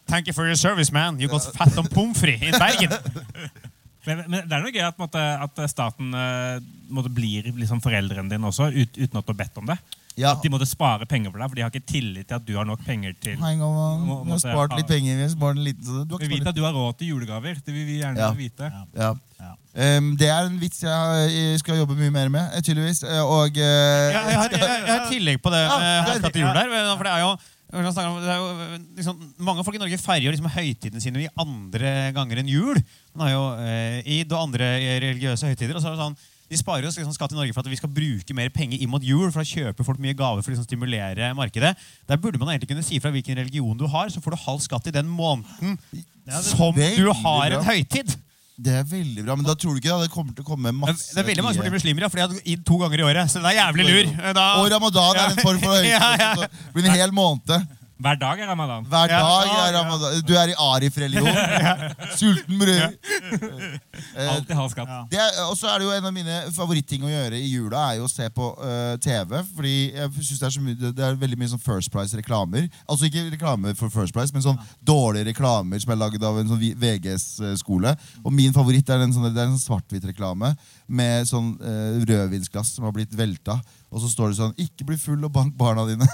Thank you for your service, man. You got fat on pommes frites in Bergen. Men, men det er noe gøy at, måtte, at staten eh, måte blir liksom foreldrene dine også, ut, uten at du har bedt om det. Ja. At de måtte spare penger for deg, for de har ikke tillit til at du har nok penger til Nei, må. Må- Vi har spart ha- litt penger. Vi har spart en liten. Du har Vi vet at du har råd til julegaver. Det vil vi gjerne Ja. vite. Ja. Ja. Um, det er en vits jeg skal jobbe mye mer med, eh, tydeligvis. Eh, Og uh, Jeg, jeg, har, jeg, jeg har tillegg på det. Ja, det er- jul der, for det er jo det er jo, liksom, mange folk i Norge feirer liksom høytidene sine i andre ganger enn jul. Man har jo eh, id og andre religiøse høytider. og så er det sånn, De sparer oss liksom skatt i Norge for at vi skal bruke mer penger inn mot jul. For da kjøper folk mye gaver for å liksom stimulere markedet. Der burde man egentlig kunne si fra hvilken religion du har, så får du halv skatt i den måneden Ja, det- som du Veldig har en høytid. Det er veldig bra, men da tror du ikke da det kommer til å komme masse Det er veldig mange som blir muslimer, ja, for de har id to ganger i året. Så det er jævlig lur. Da, Og ramadan er en form for høytid. Ja, ja. Det blir en hel måned. Hver dag er ramadan. Hver dag er ramadan. Du er i arif-religion. Sulten brød. Eh, Alltid halv skatt. Ja. Det Og så er det jo en av mine favorittting å gjøre i jula er jo å se på uh, TV. Fordi jeg synes det er, så mye, det er veldig mye sånn First Price-reklamer. Altså ikke reklame for First Price, men sånn dårlige reklamer som er lagd av en sånn VGS-skole. Og min favoritt er en sånn, det er en sånn svart-hvitt-reklame med sånn uh, rødvinsglass som har blitt velta. Og så står det sånn 'Ikke bli full og bank barna dine'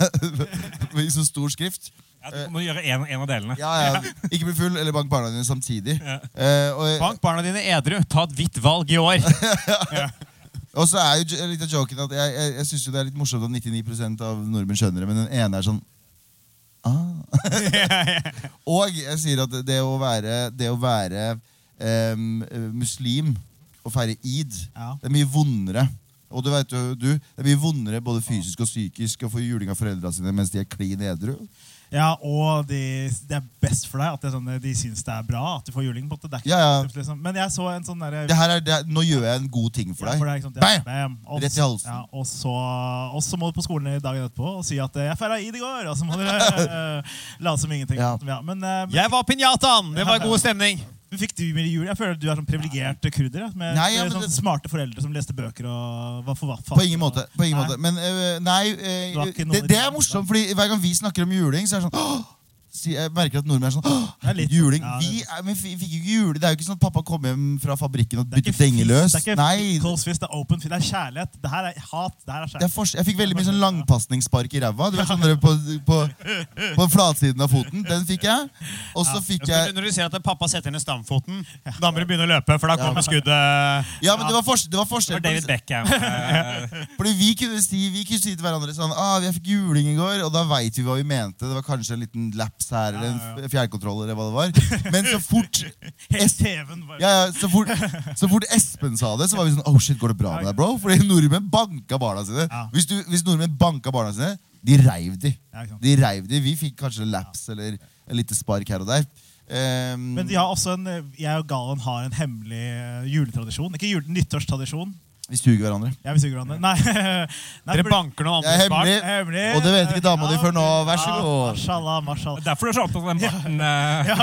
i så stor skrift. Ja, du må gjøre en, en av delene. Ja, ja. Ikke bli full eller bank barna dine samtidig. Ja. Eh, og, Bank barna dine edru. Ta et hvitt valg i år. Og så er jo litt av joken at jeg, jeg, jeg synes jo det er litt morsomt at 99% av nordmenn skjønner det, men den ene er sånn ah. Og jeg sier at det å være, det å være um, muslim og feire id, Ja. det er mye vondere. Og du vet jo, du, det er mye vondere både fysisk og psykisk å få juling av foreldra sine mens de er klin edru. Ja, og de, det er best for deg at det er sånn, de syns det er bra at du får juling. på det. Det er ikke Ja, ja. liksom. Men jeg så en sånn derre Det her er, det er, nå gjør jeg en god ting for Ja, deg. for deg sant, ja, Bam! bam. Og Rett i halsen. Ja, og, så, og så må du på skolen i dagen etterpå og si at eh, 'jeg feira id i går'. Og så må dere uh, late som ingenting. Ja. Ja. Men, uh, men, Jeg var pinjataen! Det var god stemning. Fikk du mye jul? Jeg føler at du er sånn privilegert kurder. ja, Med, Nei, ja, sånn det- smarte foreldre som leste bøker og var forfatter. På ingen måte. På ingen måte. Men uh, nei, noe det, det er morsomt, fordi hver gang vi snakker om juling, så er det sånn! Si- Jeg merker at nordmenn er sånn er litt- Juling? ja, Vi er, men vi fikk jo ikke jule. Det er jo ikke sånn at pappa kom hjem fra fabrikken og byttet fist, dengeløs. Det er ikke Nei, close fist, det er open fist. Det er kjærlighet. Det her er hat. Det her er er kjærlighet. jeg fikk veldig mye sånn langpasningsspark i ræva. Du vet sånn der på, på, på flatsiden av foten. Den fikk jeg. Og så fikk jeg Når du ser at pappa setter ned stamfoten, da må du begynne å løpe, for da Ja. kommer skuddet. Ja, men det var, forskjell. det var Det var David Beckham. Fordi vi kunne si, vi kunne si til hverandre sånn ah, 'Jeg fikk juling i går', og da veit vi hva vi mente. Det var kanskje en liten laps her, eller en fjernkontroll, eller hva det var. Men så fort Ja, så fort, så fort Espen sa det, så var vi sånn Oh shit, går det bra med deg, bro? Fordi nordmenn banka barna sine. Hvis, du, hvis nordmenn banka barna sine, de reiv de. De reiv de. Vi fikk kanskje laps eller et lite spark her og der. Um, Men de har også en, jeg og Galen har en hemmelig eh, juletradisjon. Ikke jule, nyttårstradisjon. Vi suger hverandre. Jeg vil suger hverandre. Nei. Nei Dere banker noen Det er andres barn. hemmelig. Og det vet ikke dama di før nå. Vær så Ja, god. Mashallah, mashallah. Derfor du er så opptatt av den barten. Ja.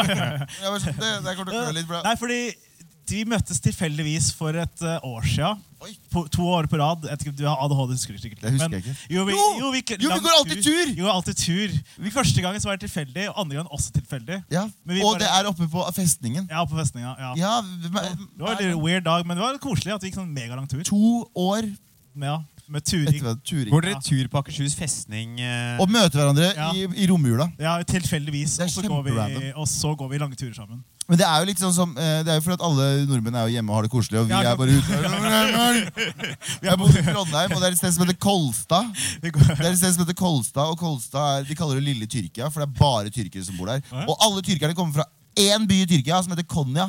ja. det, det kommer til å litt bra. Nei, fordi de møttes tilfeldigvis for et eh, år siden. På, to år på rad. Jeg ikke, du har ADHD, husker du sikkert. Det husker men- jeg ikke. Jo, vi, Jo! vi, Jo, vi går alltid tur! Jo, alltid tur. Vi, første gangen så var det tilfeldig, og andre gangen også tilfeldig. Ja. Men vi Og bare- det er oppe på festningen. Ja, på festninga. Ja. Ja, Det var en litt weird dag, men det var koselig at vi gikk sånn megalang tur. to år ja, med turing. Går dere tur på Akershus festning? eh? Og møter hverandre Ja. i, i romjula. Ja, tilfeldigvis. Og så går vi, og så går vi lange turer sammen. Men det er jo litt sånn som eh, Det er jo fordi at alle nordmenn er jo hjemme og har det koselig, og vi er bare ute. Vi er bodd i Trondheim, og det er et sted som heter Kolstad. Det er et sted som heter Kolstad, og Kolstad er, de kaller det lille Tyrkia, for det er bare tyrkere som bor der. Og alle tyrkerne kommer fra én by i Tyrkia som heter Konya.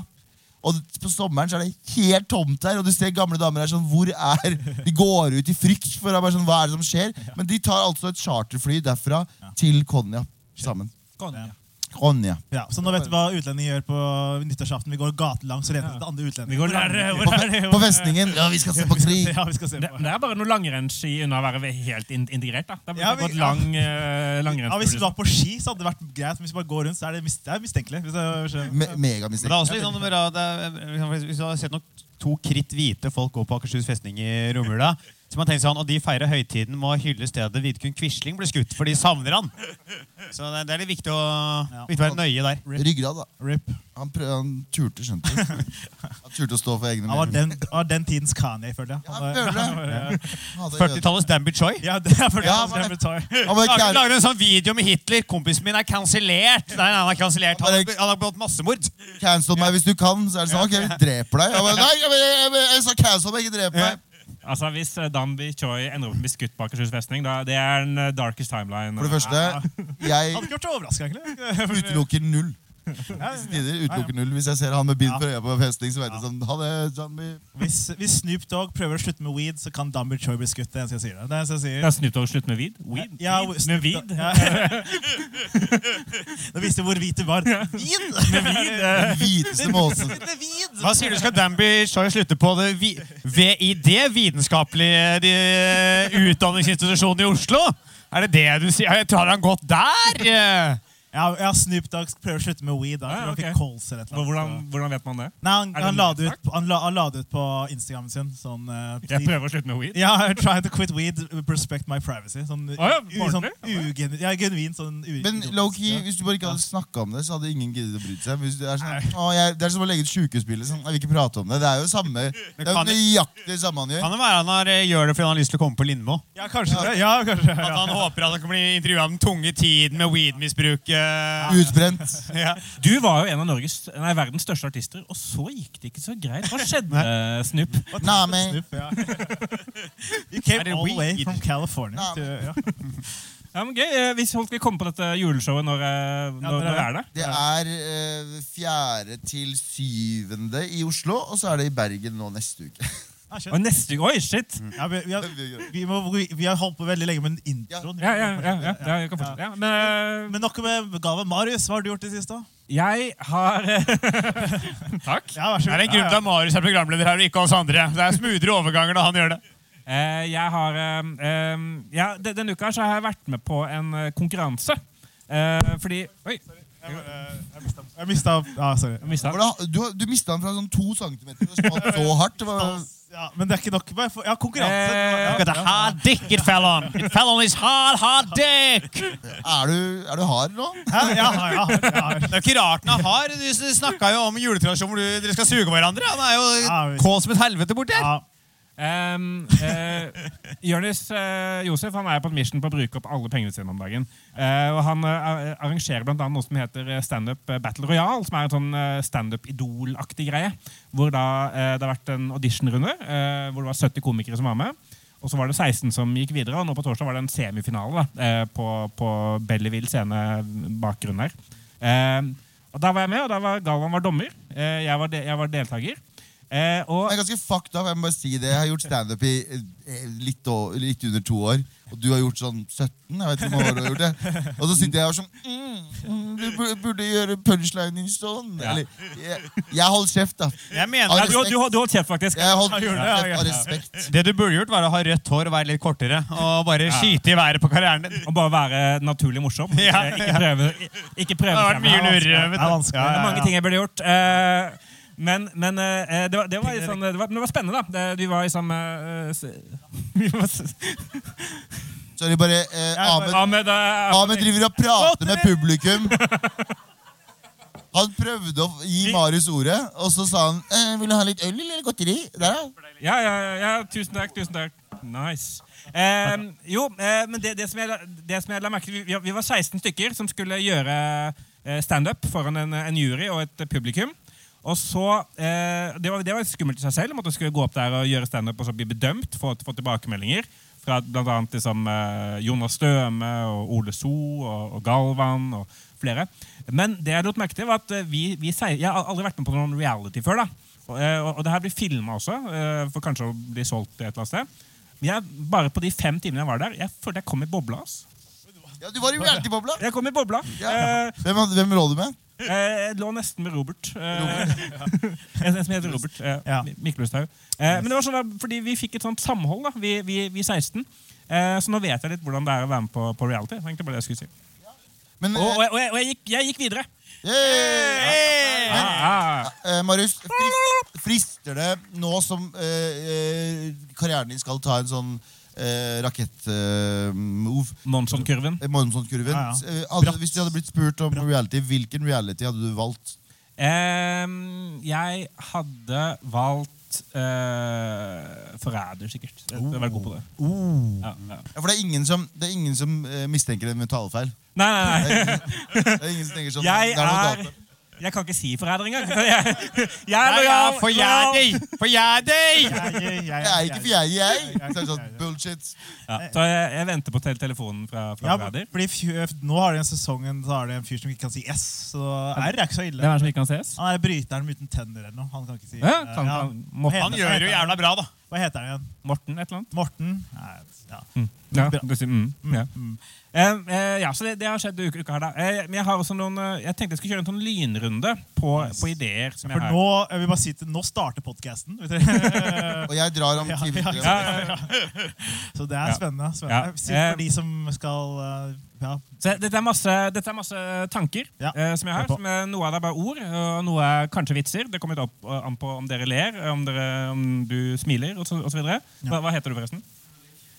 Og på sommeren så er det helt tomt her, og du ser gamle damer her sånn Hvor er De går ut i frykt for bare sånn, hva er det som skjer. Men de tar altså et charterfly derfra til Konya sammen. Konja. Ronja. Ja, så nå vet du hva utlendinger gjør på nyttårsaften. Vi går gatelangs og leter etter andre utlendinger. Hvor er På- hvor er det- På festningen. Ja, vi skal se på krig. Ja, vi skal se Det, på. det er bare noe langrennsski unna å være helt in integrert. da. Det Ja, har vi- gått lang uh, Ja, hvis du var på ski, så hadde det vært greit. Men hvis du bare går rundt, så er det, det er mistenkelig. Hvis det, Me Megamistenkelig. det er også litt sånn det er, Hvis du hadde sett nok to kritt hvite folk gå på Akershus festning i romjula så man tenker sånn, Og de feirer høytiden med å hylle stedet Vidkun Quisling ble skutt, for de savner han. Så det, det er litt viktig å, Ja. viktig å være nøye der. Ryggrad, da. Rip. Han, prøv, han turte, skjønte du. Han turte å stå for egne Han var meninger. den, var den tidens Kanye, føler jeg. Ja, jeg føler. Ja. 40-tallets Danby Choi. Ja, det er fordi Ja, han Choi. Han var Lager, en sånn video med Hitler. Kompisen min er kansellert. Nei, han er kansellert. Han, har- han har begått massemord. Cancel meg hvis du kan. Så er det sånn, ok, vi dreper deg. Jeg, bare, nei, jeg, jeg, jeg, jeg sa cancel meg, ikke drep meg. Altså, Hvis Dambi, Danby Choi ender opp med å bli skutt på Akershus festning, da, det er en eh, darkest timeline. For det første, jeg Hadde ikke vært så overraska, egentlig. utelukker null. Tider utelukker null. Hvis jeg ser han med bind for øya på festning, så vet jeg sånn Ha det, Johnny. Hvis, hvis Snoop Dogg prøver å slutte med weed, så kan Dumber Choi bli skutt. Det er det jeg sier. Det er jeg sier. Snoop Dogg slutte med weed? Weed? Ja, weed? Med weed? Ja. Det viste hvor hvit du var. Med weed? eh, Den hviteste måsen. Hva sier du skal Dambi Choi slutte på det vi, VID, vitenskapelige de, utdanningsinstitusjonen i Oslo? Er det det du sier? Har han gått der? Ja, ja, Snoop Dogg prøver å slutte med weed. da. Ja, okay. han fikk kols eller et eller annet. Hvordan, hvordan vet man det? Nei, han, det han, la det ut, han, la, han la det ut på Instagramen sin. Sånn, Uh, Jeg prøver å slutte med weed. Ja, yeah, trying to quit weed, respect my privacy. Sånn, Å ja, u, sånn ugen, ja, genuin, sånn u, Men Loki, ja. hvis du bare ikke hadde snakka om det, så hadde ingen giddet å bry seg. Hvis det, er sånn, å, jeg, det er som å legge ut sjukehusbilde. Sånn, jeg vil ikke prate om det. Det er jo samme Det er jo nøyaktig samme han gjør. Kan det være han har, eh, gjør det fordi han har lyst til å komme på Lindmo? Ja, kanskje det. Ja, kanskje. At han håper at han kan bli intervjua om den tunge tiden med weed-misbruk. Eh. Utbrent. Ja. Du var jo en av Norges, nei, verdens største artister, og så gikk det ikke så greit. Hva skjedde, Snupp? Nei, men Snupp, ja. You came all the way from California. Ja. to- ja. Ja, men gøy. Eh, Hvis folk vil komme på dette juleshowet, når, eh, når, det når er det? det er fjerde til syvende i Oslo, og så er det i Bergen nå neste uke. Ah. Og neste Oi, shit! Ja, vi, vi, har, vi, må, vi, har holdt på veldig lenge med den introen. Ja, ja, ja, ja, ja jeg kan fortsette. Ja, men eh, Men noe med gaven. Marius, hva har du gjort i det siste? jeg har Takk. Ja, vær så Det er en grunn til at Marius er programleder her, og ikke oss andre. Det er smoothere overganger når han gjør det. Uh, jeg har uh, eh, ja, Denne uka så har jeg vært med på en eh, konkurranse. Eh, fordi Oi, Jeg mista Ja, sorry. jeg det- Du, du mista den fra sånn to centimeter og smalt så hardt. Det var, Ja, men det er ikke nok. jeg har Ja, konkurranse. Eh, Look at the hard dick it fell on. It fell on his hard, hard dick. er, du, er du hard nå? Hæ? Ja, ja, ja, ja. Det er ikke rart han hard, Du snakka jo om juletradisjon hvor dere skal suge hverandre. Han er jo kål som et helvete borti her. ja. Um, uh, Jonis uh, Josef han er på en mission på å bruke opp alle pengene sine om dagen. Uh, og Han uh, arrangerer annet noe som heter Standup Battle Royale, som er en sånn standup-idol-aktig greie. Hvor da, det har vært en auditionrunde hvor det var 70 komikere som var med. Og så var det 16 som gikk videre, og nå på torsdag var det en semifinale da, på, på Belleville scene bakgrunn her. Og Da var jeg med, og da var Galvan var dommer. Jeg, var de, jeg var deltaker. Eh, og Det er ganske fucked up. Jeg må bare si det. Jeg har gjort standup i eh, litt, å- litt under to år. Og du har gjort sånn 17. Jeg vet ikke hvor du har gjort det. Og så sitter jeg her er sånn mm, Du burde- gjøre punchline sånn. Ja. Eller jeg, jeg holder kjeft, da. Jeg mener ja, du, du, du holdt kjeft, faktisk. Jeg holdt Jeg det, ja, av respekt. Det du burde gjort, var å ha rødt hår og være litt kortere. Og bare skyte i været på karrieren din. Og bare være naturlig morsom. Ikke, prøve, ikke prøve Det har vært mye lurere. Det er er mange ting jeg burde gjort. Eh, men men eh, det, var, det, var sånn, det, var, det var spennende, da. Det, vi var i samme eh, Sorry, bare eh, Ahmed, Ahmed, eh, Ahmed driver og prater med publikum. Han prøvde å gi Marius ordet, og så sa han eh, 'Vil du ha litt øl eller godteri?' Der, ja. Ja, ja, ja, tusen takk. tusen takk. Nice. Eh, jo, eh, men det, det, som jeg, det som jeg la merke til vi, vi var 16 stykker som skulle gjøre eh, standup foran en, en jury og et publikum. Og så, eh, det, var, det var skummelt i seg selv. Måtte skulle gå opp der og gjøre standup og så bli bedømt. Få, få tilbakemeldinger fra bl.a. Liksom, eh, Jonas Støme og Ole So og, og Galvan og flere. Men det jeg lot merke til var at eh, vi, vi Jeg har aldri vært med på noen reality før. da. Og, eh, og, og det her blir filma også, for kanskje å bli solgt et eller annet sted. Men jeg, bare på de fem timene jeg var der, jeg følte jeg kom i bobla. ass. Ja, du var i reality-bobla! Jeg kom i bobla. Ja. Eh, Hvem, hvem lå du med? Eh, jeg lå nesten med Robert. Eh, en som heter Robert. Eh, Ja. Mikkel Eh, men det var sånn da, fordi vi fikk et sånt samhold, da, vi, vi, vi 16. Eh, så nå vet jeg litt hvordan det er å være med på, på reality. Jeg bare det jeg skulle si. Men, Og, og, jeg- og, jeg, gikk, jeg gikk videre. yeah! Men, ah, ah. Marius, fris- frister det nå som eh, eh, karrieren din skal ta en sånn eh, rakettmove. Eh, Monson-kurven. Eh, Morgensson-kurven. Ja, ja. Eh, hadde- Hvis du hadde blitt spurt om reality, hvilken reality hadde du valgt? Um, jeg hadde valgt uh, Forræder, sikkert. Jeg jeg var god på det. Ja, ja. For det er ingen som, det er ingen som mistenker en mentalfeil. Nei, nei, nei. Det er ingen som tenker sånn Jeg det er Jeg kan ikke si forræder engang. Jeg, jeg er Ja, ja, lojal. for jeg jeg er ikke fjerde, jeg. Er Så er sånn bullshit. Ja, så jeg, jeg venter på telefonen fra, fra Ja, fordi fyr, Nå har de en sesongen Så har de en fyr som ikke kan si S. Så R er ikke så ille. Hvem er som ikke kan ses? Han er bryteren uten tenner eller noe. Han kan ikke si Ja, eh, kan, ja. han, Han gjør det jo jævla bra, da. Hva heter han igjen? Morten et eller annet? Morten? Nei, ja. Ja, Bra. mm, mm, ja. Mm. Uh, uh, ja, så det, det har skjedd uka, uka her da. Uh, men jeg har også noen eh, Jeg tenkte jeg skulle kjøre en sånn lynrunde på, på ideer som jeg For har. nå jeg vil bare si til, nå starter podkasten. Og jeg drar om ti minutter. Ja, ja, ja. Så det er Ja. spennende. Spennende. For de som skal ja. Så dette er masse, dette er masse tanker Ja. eh, som jeg har. Som er, noe av det er bare ord, og noe er kanskje vitser. Det kommer litt opp an på om dere ler, om, dere, om du smiler osv. Hva, hva heter du, forresten?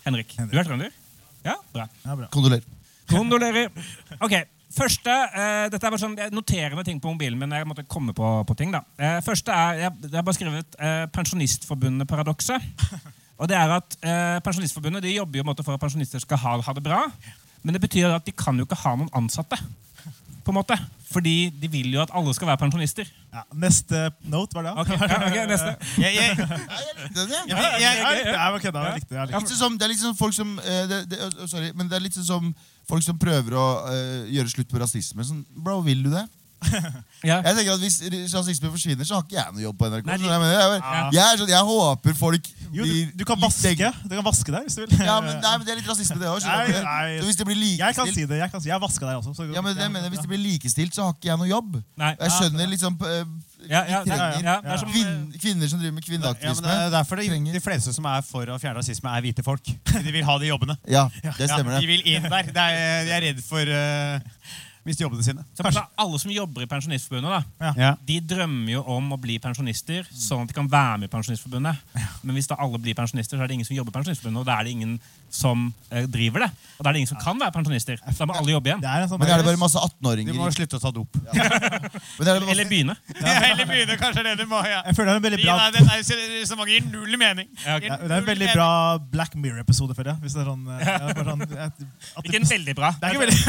Henrik. Henrik. Du er trønder? Ja, bra. Ja, bra. Kondolerer. Kondolerer. Ok, Første eh, Dette er bare sånn jeg noterer meg ting på mobilen men Jeg måtte komme på, på ting da eh, Første er Jeg, jeg har bare skrevet eh, Pensjonistforbundet-paradokset. Og det er at eh, Pensjonistforbundet de jobber jo en måte for at pensjonister skal ha, ha det bra. Men det betyr at de kan jo ikke ha noen ansatte. På en måte Fordi de vil jo at alle skal være pensjonister. Ja. Neste note var det? Ok, ja, ok, neste Jeg, jeg, det. Litt sånn som, er litt sånn folk som eh, det, det, oh, Sorry, men det er litt sånn som folk som prøver å uh, gjøre slutt på rasisme. Sånn, bro, vil du det? Ja. Jeg tenker at Hvis rasisme forsvinner, så har ikke jeg noe jobb på NRK. Nei, de- du jeg, mener? jeg, Ja. jeg, er sånn, jeg håper folk Jo, du, blir du kan litt vaske Du kan vaske deg hvis du vil. Ja, men, nei, men Det er litt rasisme, det òg. Nei, nei. Hvis det blir Jeg kan likestilt si det. Jeg kan si Jeg vaska deg også. så- ja, men det mener, jeg, Hvis det blir likestilt, så har ikke jeg noe jobb. Nei. Jeg skjønner liksom eh, Ja, ja, vi trenger ja, det er som, eh, kvinner som driver med ja, men kvinneaktivisme. det er derfor de, Trenger. de fleste som er for å fjerne rasisme, er hvite folk. De vil ha de jobbene. Ja, det stemmer Ja, de det. vil inn der. Det er, de er redd for å miste jobbene sine. Så altså, alle som jobber i Pensjonistforbundet, da, Ja. de drømmer jo om å bli pensjonister, sånn at de kan være med i Pensjonistforbundet. Men hvis da alle blir pensjonister, så er det ingen som jobber i Pensjonistforbundet, og da er det ingen som eh, driver det. Og da er det ingen som kan være pensjonister. Så da må alle jobbe igjen. Det er sånn Men er det bare masse 18-åringer må i- slutte å ta dop. Men er det Eller masse, begynne. Eller begynne, kanskje det du må. Ja. Jeg føler det er en veldig bra Nei, det mange resonnementet gir null mening. Ja, ok. Ja, Det er en veldig bra Black Mirror-episode, føler jeg. Hvis det er sånn, eh, ja, sånn at, at Ikke en veldig bra. Det er ikke veldig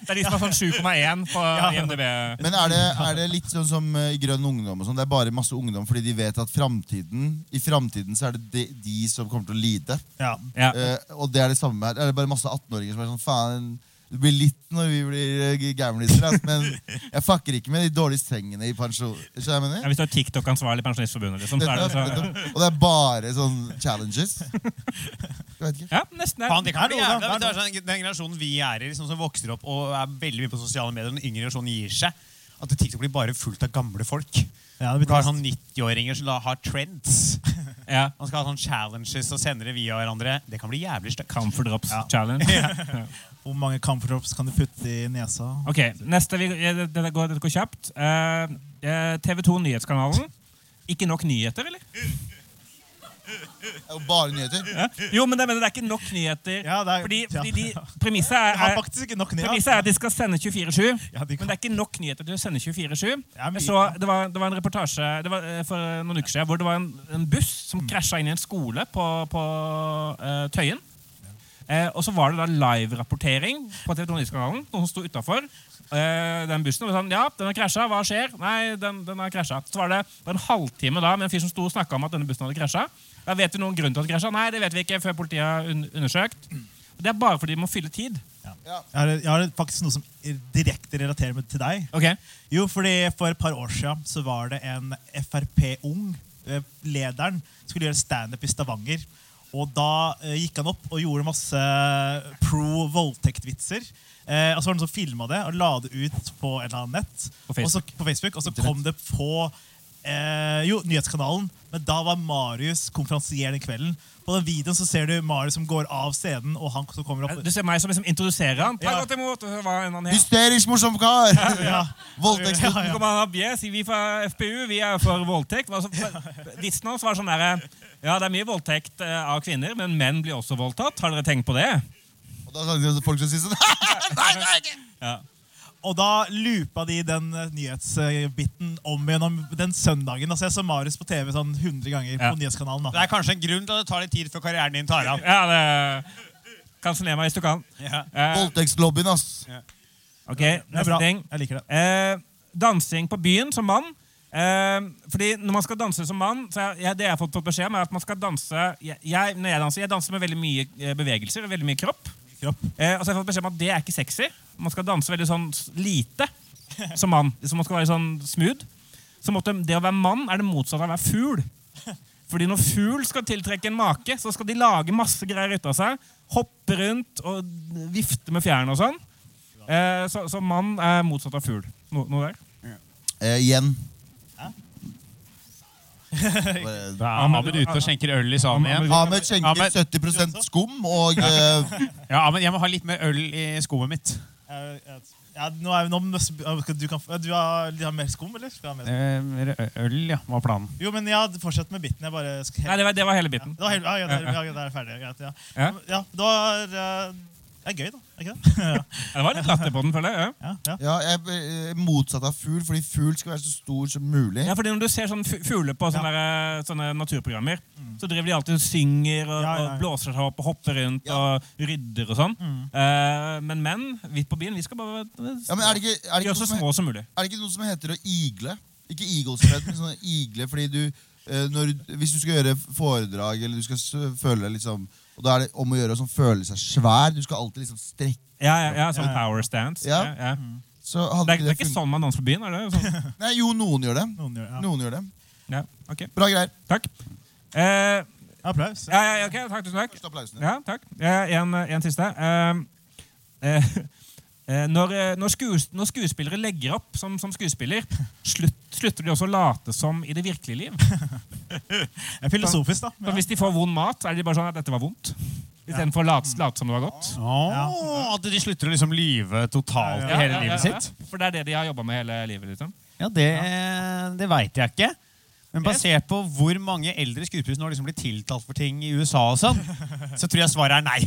Det er de som har sånn 7,1 på IMDb. men er det, er det litt sånn som eh, i Grønn ungdom? og sånn? Det er bare masse ungdom fordi de vet at fremtiden, i framtiden så er det de, de som kommer til å lide. Ja. Ja. Uh, og det er det samme her. Er det bare masse 18-åringer som er sånn Faen, det blir litt når vi blir uh, gamliser, men jeg fucker ikke med de dårlige sengene i pensjon. Ja, hvis du er TikTok-ansvarlig i Pensjonistforbundet, liksom, så er det så Og det er bare sånn challenges. Jeg vet ikke. Ja, nesten. Det kan bli er jævla, det det sånn, Den generasjonen vi er i, liksom, som vokser opp og er veldig mye på sosiale medier, den yngre generasjonen gir seg. At TikTok blir bare fullt av gamle folk. Ja, det trist. sånn 90-åringer som da har trends. Ja. Man skal ha sånn challenges og sender det via hverandre. Det kan bli jævlig stygt. Comfort Drops Ja. Challenge. Hvor mange comfort kan du putte i nesa? Ok, neste vi, eh, dette, går, dette går kjapt. Eh, eh, TV 2 Nyhetskanalen. Ikke nok nyheter, eller? Det er jo bare nyheter. Ja. Jo, men det, men det er ikke nok nyheter. Ja, er- fordi, ja. fordi de, premisset er, er, premisset er at de skal sende 24-7. Ja, de Men det er ikke nok nyheter til å sende 24-7. Ja, men- Jeg så, det, var, det var en reportasje det var, for noen uker siden hvor det var en, en buss som Mm. krasja inn i en skole på, på uh, Tøyen. Eh, og så var det da live-rapportering på TV 2 Nyhetskanalen. Noen som sto utafor den bussen. Og sa sånn, ja, den har krasja. Hva skjer? Nei, den, den har krasja. Så var det, det var en halvtime da med en fyr som sto og snakka om at denne bussen hadde krasja. Da vet vi noen grunn til at den krasja? Nei, det vet vi ikke før politiet har un undersøkt. Og det er bare fordi de må fylle tid. Jeg har, jeg har faktisk noe som direkte relaterer meg til deg. Okay. Jo, fordi For et par år siden så var det en Frp-ung. eh, Lederen skulle gjøre standup i Stavanger. Og da eh, gikk han opp og gjorde masse pro voldtektvitser. Eh, og så var det noen som filma det og la det ut på et eller annet nett. På Facebook. Og så, på Facebook, og så kom det på eh, jo, nyhetskanalen. Men da var Marius konferansier den kvelden. På den videoen så ser du Marius som går av scenen, og han som kommer opp Du ser meg som liksom introduserer han. Ta Ja. godt imot, og hva enn han annen. Hysterisk morsom kar! ja. Voldtektsgutten. Ja, Så kommer han opp, yes, vi fra FPU vi er for voldtekt. Altså, Vitsen hans var sånn derre Ja, det er mye voldtekt eh, av kvinner, men menn blir også voldtatt. Har dere tenkt på det? Og da sa de folk som sier sånn Nei, det er ikke Ja. Og da loopa de den eh, nyhetsbiten om gjennom den søndagen. Altså Jeg så Marius på TV sånn 100 ganger Ja. på nyhetskanalen. Det er kanskje en grunn til at det tar litt tid før karrieren din tar av. ja det Kansler meg hvis du kan. Ja. Eh, Voldtektslobbyen, ass. ok, Det er neste bra. ting. Jeg liker det. Eh, dansing på byen som mann. Eh, fordi Når man skal danse som mann, så jeg, det jeg har fått fått beskjed om, er at man skal danse jeg, jeg, Når jeg danser, jeg danser med veldig mye eh, bevegelser og veldig mye kropp. Kropp. Eh, altså jeg har fått beskjed om at det er ikke sexy. Man skal danse veldig sånn lite som mann. Så man skal være sånn smooth. Så måtte, det å være mann er det motsatte av å være fugl. Fordi når fugl skal tiltrekke en make, så skal de lage masse greier ut av seg. Hoppe rundt og vifte med fjærene og sånn. Eh, så, så mann er motsatt av fugl. No, noe der? Eh, igjen. Hæ? Er Ahmed ute og skjenker øl i salen igjen. Ahmed skjenker Ahmed. 70% skum og eh, Ja, Ahmed, jeg må ha litt mer øl i skummet mitt. Ja, nå er vi, nå, du, kan, du har, du har mer skum, eller? Skal ha mer? Eh, Øl, ja, var planen. Jo, men ja, fortsett med biten. Jeg bare skal Nei, det var, det var hele biten. Det var ja, ja, det, ja, ja, det er ferdig. Greit, ja. Ja. Ja, det var eh, Det er gøy, da. Ikke det? Ja, det var litt latter på den, føler jeg. ja, ja. Ja, jeg er eh, motsatt av fugl, fordi fugl skal være så stor som mulig. Ja, fordi Når du ser sånne fugler på sånne, der, sånne naturprogrammer, så driver de alltid og synger og, Ja, ja, ja. og blåser seg opp og hopper rundt Ja. og rydder og sånn. Eh, men menn vi på byen vi skal bare Ja, men er det ikke, er det ikke, gjøre så små som mulig. er det ikke noe som heter å igle? Ikke eaglespread, men sånn igle, fordi du eh, når, Hvis du skal gjøre foredrag, eller du skal føle deg liksom Og da er det om å gjøre å sånn, føle seg svær. Du skal alltid liksom strekke Ja, ja, ja Sånn power stance. Ja. Ja, ja. Så hadde Det, er, det er ikke sånn man danser på byen? er det? Sånn. Nei, jo, noen gjør det. Noen gjør ja. Noen gjør det. Ja, ok. Bra greier. Takk. Eh, Applaus. ja, ja, ok, takk, tusen takk. Første applausene. Ja, takk. Eh, en, en siste. Eh, eh, eh, når, eh, når, skues, når skuespillere legger opp som, som skuespiller, slutt, slutter de også å late som i det virkelige liv? Det er filosofisk, da. Ja. hvis de får vond mat, er de bare sånn at dette var vondt? Istedenfor å late, late som det var godt? Åh, At de slutter å liksom lyve totalt i hele livet sitt? For det er det de har jobba med hele livet. liksom. Ja, Det, det veit jeg ikke. Men basert på hvor mange eldre skuespillere som har liksom blitt tiltalt for ting i USA, og sånn, så tror jeg svaret er nei.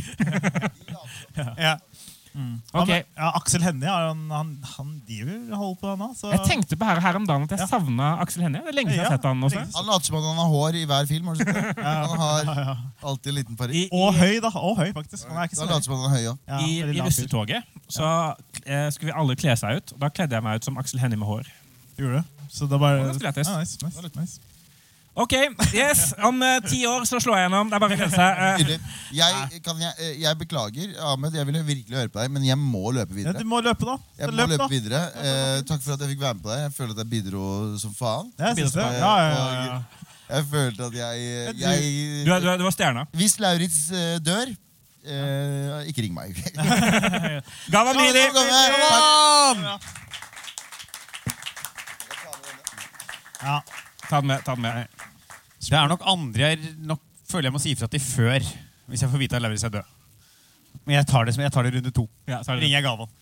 ja. Ok. Okay. Han, ja, Aksel Hennie han, han, han driver holder på, han. Så Jeg tenkte på her, her om dagen at jeg Ja. savna Aksel Hennie. Det er lenge siden jeg har sett han også. Han later som at han har hår i hver film. Har du sett det? Han har ja, ja. alltid en liten parykk. I, Og høy, da. Og høy, faktisk. Han er ikke så høy. som han er høy, ja. Ja, i, i russetoget så eh, skulle vi alle kle seg ut. Og da kledde jeg meg ut som Aksel Hennie med hår. Gjorde du? Så det var, bare Det var ganske lættis. Ja, nice, nice. Ok, yes, Om uh, ti år så slår jeg gjennom. Det er bare å glede seg. Eh, Jeg, kan jeg, eh, jeg beklager, Ahmed. Jeg ville virkelig høre på deg, men jeg må løpe Ja, videre. du må løpe, da. Jeg må løp, løpe da. videre. Eh, takk for at jeg fikk være med på deg. Jeg føler at jeg bidro som faen. Jeg Ja, ja, ja, ja. Følte at jeg, du- jeg du, du, du var stjerna. Hvis Lauritz dør, eh, ikke ring meg. Galvan Mini! Ja. Ta den med. ta den med. Det er nok andre jeg nok føler jeg må si ifra til før, hvis jeg får vite at Lauritz er død. Men jeg tar det som jeg tar det runde to. Ja, så er det. Ringer jeg Galvan.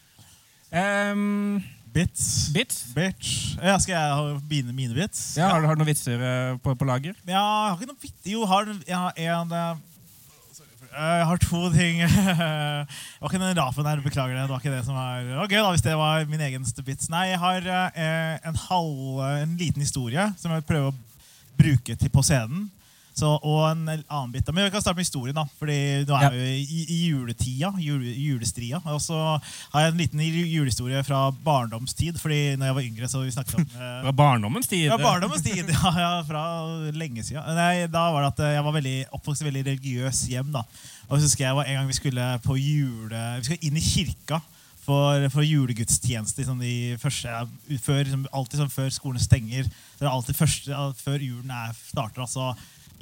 Um, Bits. bits? Bitch. Ja, skal jeg ha mine, mine bits? Ja, har, du, har du noen vitser eh, på, på lager? Ja, jeg har ikke noen vitser. Jo, har, jeg har en eh, Jeg har to ting. det var ikke den rapen der, beklager det. Det var ikke det som var Det var gøy da, hvis det var min egenste bits. Nei, jeg har eh, en, halv, en liten historie som jeg prøver å bruke til på scenen. Så, og en annen bit. Men vi kan starte med historien, da. Fordi nå er vi i, i juletida. Jule, julestria. Og så har jeg en liten julehistorie fra barndomstid. Fordi når jeg var yngre, så vi snakket om eh, Fra barndommens tid? ja, barndommens tid. Ja, ja, fra lenge siden. Nei, da var det at eh, jeg var veldig, oppvokst i veldig religiøs hjem. da. Og så husker jeg var en gang vi skulle på jule... Vi skulle inn i kirka for, for julegudstjeneste. liksom, i første, før, liksom, alltid sånn før skolen stenger. Det er alltid første, Før julen er starter. Altså,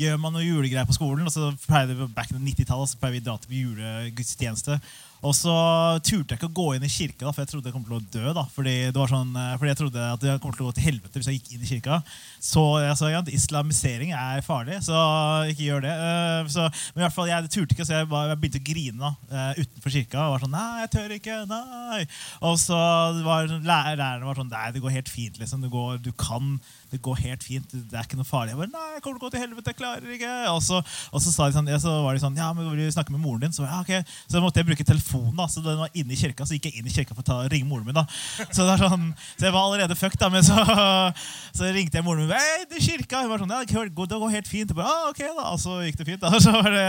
gjør man noe julegreier på skolen. Og så pleier det back in 90-tallet så pleier vi å dra til julegudstjeneste. Og så turte jeg ikke å gå inn i kirka, da, for jeg trodde jeg kom til å dø. da, fordi, sånn, eh, fordi jeg trodde at jeg kom til å gå til helvete hvis jeg gikk inn i kirka. Så jeg sa ja, islamisering er farlig, så ikke gjør det. Eh, Så, men i hvert fall, jeg turte ikke, så jeg, bare, jeg begynte å grine da, eh, utenfor kirka. Og var sånn, nei, jeg tør ikke, nei. Og så var læreren lærerne var sånn, nei, det går helt fint, liksom. Du, går, du kan, det går helt fint, det er ikke noe farlig. Jeg bare, nei, jeg kommer til å gå til helvete, jeg klarer ikke. Og så, og så, sa de sånn, ja, så var de sånn, ja, men vil du snakke med moren din? Så, ja, ok. så måtte jeg bruke telefonen, da, så den var inne i kirka, så gikk jeg inn i kirka for å ta, ringe moren min. da. Så, sånn, så jeg var allerede fucked, da, men så, så ringte jeg moren min. Hei, det er kirka! Hun var sånn, ja, det går, det går helt fint. Jeg bare, ah, ok da, Og så gikk det fint. da. Så var det,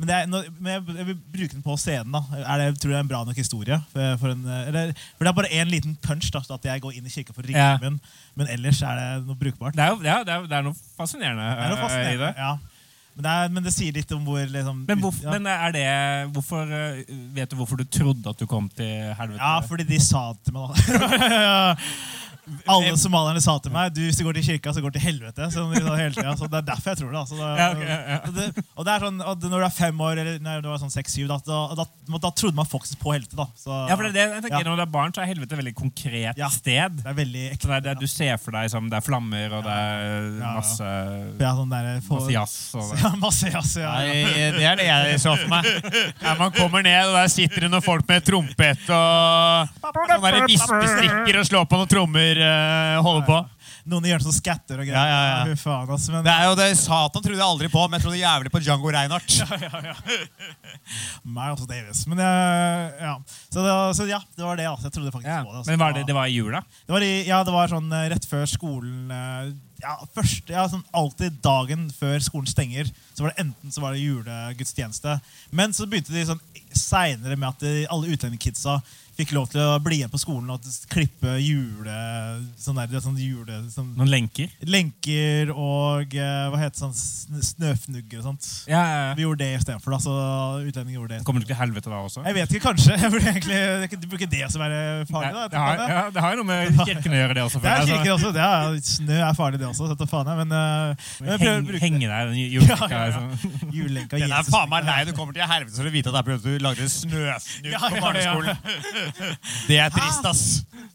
men det men jeg, jeg vil bruke den på scenen. da. Er det, tror du det er en bra nok historie? For, for, en, eller, for det er bare én liten punch da, at jeg går inn i kirka for å ringe Ja. min. Men ellers er det noe brukbart. Det er, jo, ja, det er, det er noe fascinerende, Det er noe fascinerende i fascinerende. det. Ja. Men, det er, men det sier litt om hvor liksom, Men, hvorf, ja. men er det hvorfor, eh, Vet du hvorfor du trodde at du kom til helvete? Ja, fordi de sa det til meg, da. Alle somalierne sa til meg du, hvis du går til kirka, så går du til helvete. Så så Det er derfor jeg tror det. Altså. det, Ja, okay, ja, ja. Det, og det er sånn, Når du er fem år, eller nei, det var sånn seks-syv, da, da, da, da trodde man faktisk på helvete. da. Så, Ja, for det det, jeg tenker. Når du er barn, så er helvete et veldig konkret Ja. sted. Det er veldig ekte. det er, du ser for deg som det er flammer, og det er masse, Ja, sånn der, for, masse jazz. Og det. Ja, masse jazz. Ja. Nei, det er det jeg så for meg. Ja, man kommer ned, og der sitter det noen folk med trompet og sånne der vispestikker og slår på noen trommer. Eh, holder på. Noen i hjørnet som skatter og greier. Ja, ja, ja. Faen, altså, men, Det er jo det Satan trodde jeg aldri på, men jeg trodde jævlig på Django Reinhardt. meg også Davis. Men jeg, ja. Så, det, så ja, det var det. Altså. Jeg trodde faktisk Ja. på det. Altså. Men var det, det var i jula? Det var, i, ja, det var sånn eh, rett før skolen ja, først, ja, sånn Alltid dagen før skolen stenger, så var det enten så var det julegudstjeneste. Men så begynte de sånn seinere med at de, alle utlendingskidsa fikk lov til å bli igjen på skolen og klippe jule... Sånn der, er sånn jule sånn, Noen lenker? lenker og eh, hva heter sånn snøfnugger og sånt. Ja, ja, ja. Vi gjorde det istedenfor. Så utlendinger gjorde det. Kommer du til helvete da også? Jeg vet ikke, kanskje. Jeg burde egentlig, ikke det som være farlig. Da. det, har, ja, det har jo noe med kirken å gjøre, det også. Det er kirken også. Det er, snø er farlig, det også. Sett faen jeg. Men, uh, men jeg prøver å bruke henge der i julelenka. Ja, ja, ja. liksom. julelenka. Den er faen meg lei. Du kommer til helvete så du vite at det er fordi du lagde snøfnugg på barneskolen. Det er trist, ass.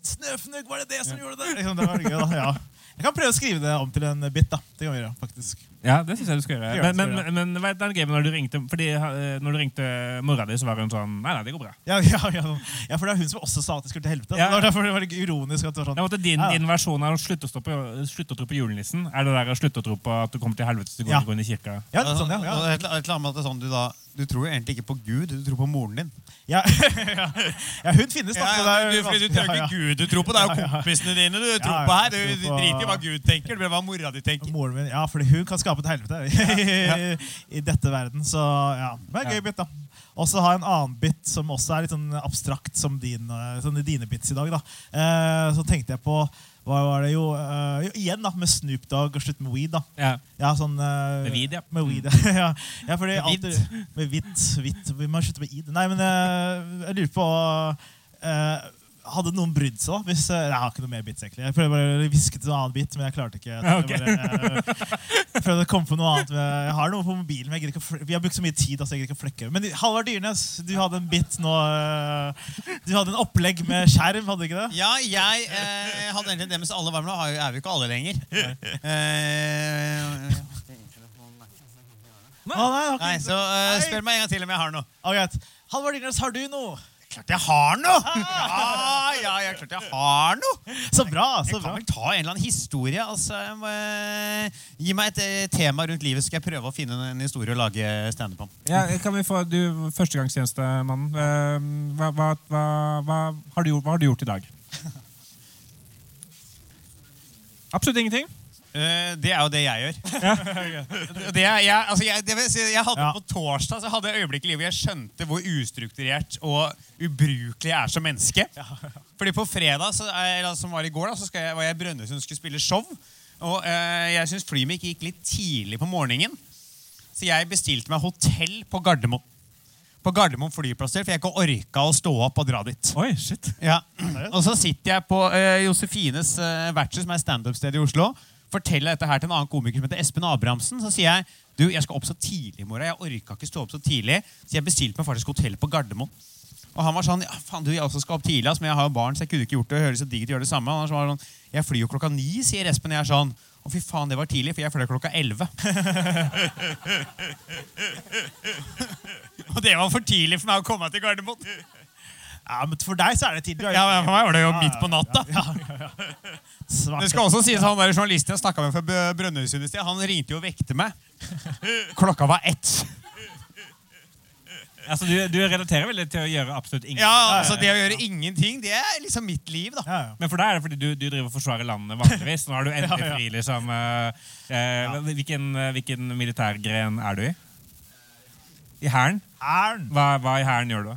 Snøfnugg, var det det som gjorde det? Liksom, det var gøy, da. Ja. Jeg kan prøve å skrive det om til en bit. da. Det kan vi gjøre, faktisk. Ja, det syns jeg du skal gjøre. Men, men, men hva er den gamen når du ringte Fordi eh, når du ringte mora di, så var hun sånn Nei, nei, det går bra. Ja, ja, ja. ja, for det er hun som også sa at det skulle til helvete. Ja. Det var derfor det var litt ironisk at det var sånn. Ja, måtte din, din versjon av å slutte å, stå på, slutte å tro på julenissen er det der å slutte å tro på at du kommer til helvete hvis du går Ja. til å gå inn i kirka. Ja, litt sånn, ja. ja. Og et eller et annet med at det er sånn, du, da, du tror jo egentlig ikke på Gud, du tror på moren din. Ja, ja. hun finnes, da. Ja, ja, er du, fordi du tror ikke Gud du tror på, det er jo kompisene dine du tror på her. Du på- driter i hva Gud tenker, det blir hva mora di tenker. Moren min, ja, fordi hun kan skape et helvete i, i dette verden. Så ja, det er en gøy bit, da. Og så har jeg en annen bit som også er litt sånn abstrakt som din, eh, sånn dine bits i dag. da. Eh, så tenkte jeg på hva var det jo, eh, jo Igjen da, med Snoop Dogg og slutt med weed. da. Ja. Ja, sånn... Med weed, ja. Med weed, ja. ja fordi Med hvitt. alltid- Med hvitt. hvitt. Vi må slutte med id. Nei, men eh, jeg lurer på eh, Hadde noen brydd seg, da? Hvis, eh, jeg har ikke noe mer bits, egentlig. Jeg prøvde bare å hviske til en annen bit, men jeg klarte ikke. Jeg, bare, eh, jeg prøvde å komme på noe annet. Jeg har noe på mobilen, men jeg ikke vi har brukt så mye tid. Altså jeg ikke flekke. Men Halvard Dyrnes, du hadde en bit nå eh, Du hadde en opplegg med skjerm, hadde du ikke det? Ja, jeg eh, hadde egentlig det mens alle var med. Nå er vi ikke alle lenger. Eh, nei, nei, så uh, spør meg en gang til om jeg har noe. Halvard Dyrnes, har du noe? Klart jeg har noe! Ja, ja, jeg klart jeg har noe. Så bra! så Jeg kan bra. vel ta en eller annen historie. Altså, jeg må, eh, gi meg et eh, tema rundt livet, så skal jeg prøve å finne en historie å lage standup om. Ja, kan vi få du, Førstegangstjenestemann, eh, hva, hva, hva, hva, har du, hva har du gjort i dag? Absolutt ingenting. Eh, det er jo det jeg gjør. det er, jeg, altså jeg, det si, jeg hadde Ja. På torsdag så hadde jeg øyeblikk i livet jeg skjønte hvor ustrukturert og ubrukelig jeg er som menneske. Fordi på fredag, så, er- eller som var i går, da, så skal jeg, var jeg i Brønnøysund og skulle spille show. Og eh, jeg syns flyet mitt gikk litt tidlig på morgenen. Så jeg bestilte meg hotell på Gardermoen. På Gardermoen flyplass, for jeg ikke orka å stå opp og dra dit. Oi, shit. Ja. Og så sitter jeg på eh, Josefines eh, vertshus, som er standup-sted i Oslo. Forteller dette her til en annen komiker som heter Espen Abrahamsen. Så sier jeg du, jeg skal opp så tidlig i morgen. Jeg orka ikke stå opp så tidlig. Så jeg bestilte meg faktisk hotell på Gardermoen. Og han var sånn ja, faen du, jeg også skal opp tidlig, men jeg har jo barn, så jeg kunne ikke gjort det. Det høres så diggt ut å gjøre det samme. Han var sånn, jeg flyr jo klokka ni, sier Espen. Jeg er sånn å, fy faen, det var tidlig, for jeg fløy klokka elleve. og det var for tidlig for meg å komme til Gardermoen. Ja, men For deg så er det tidlig. Ja, men For meg var det jo midt på natta. Ja, ja, ja. Det skal også sies han der Journalisten jeg snakka med fra Brønnøysund i sted, han ringte jo og vekte meg. Klokka var ett. Altså, du, du relaterer vel til å gjøre absolutt ingenting. Ja, altså Det å gjøre ingenting, det er liksom mitt liv, da. Men for deg er det fordi du, du driver og forsvarer landet vanligvis. Nå har du endelig fri, liksom. eh, eh, hvilken, eh, hvilken militærgren er du i? I Hæren? Hva, hva i Hæren gjør du?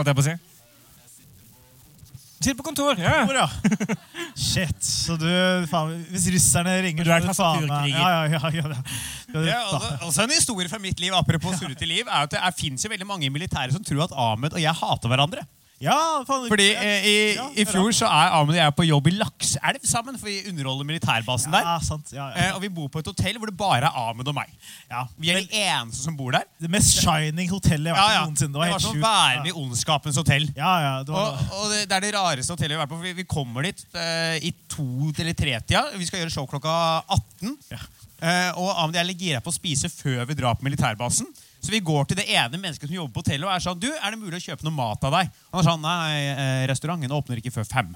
Holdt jeg på å si? Sitter på kontor. ja. Hvor, ja. Shit. Så du, faen, hvis russerne ringer Du er tastaturkriger. Ja, ja, ja, ja. ja. Ja, også, også en historie fra mitt liv apropos surrete liv, er at det fins jo veldig mange i militæret som tror at Ahmed og jeg hater hverandre. Ja, faen, Fordi ja. eh, i, Ja, i fjor så er Ahmed og jeg på jobb i Lakselv sammen, for vi underholder militærbasen der. Sant. Ja, Eh, og vi bor på et hotell hvor det bare er Ahmed og meg. ja. Vi er de eneste som bor der. Det mest shining hotellet jeg har vært på noensinne. Det var helt som være værende i ondskapens hotell. Ja, ja, det var Og, og det, det er det rareste hotellet vi har vært på. for Vi, vi kommer dit uh, i to- eller tretida. Vi skal gjøre show klokka 18. Ja. Eh, og Ahmed og jeg legger gira på å spise før vi drar på militærbasen. Så vi går til det ene mennesket som jobber på hotellet og er sånn Du, er det mulig å kjøpe noe mat av deg? Han er sånn Nei, eh, restauranten åpner ikke før fem.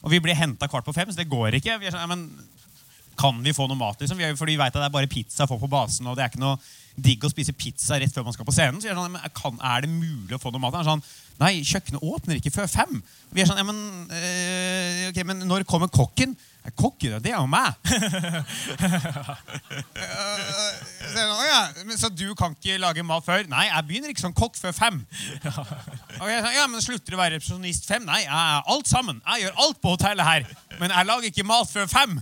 Og vi blir henta kvart på fem, så det går ikke. Vi er sånn, ja, men kan vi få noe mat? liksom? Fordi vi vet at det er bare pizza få på basen, og det er ikke noe digg å spise pizza rett før man skal på scenen. Så vi er sånn, men kan, er det mulig å få noe mat? Han er sånn, Nei, kjøkkenet åpner ikke før fem. Vi er sånn, ja, men, øh, ok, men når kommer kokken? «Ja, Kokken, det er jo meg. Eh, sånn, ja, så du kan ikke lage mat før? Nei, jeg begynner ikke som kokk før fem. Okay, så, ja, men Slutter å være resepsjonist fem? Nei, jeg er alt sammen. Jeg gjør alt på hotellet her. Men jeg lager ikke mat før fem.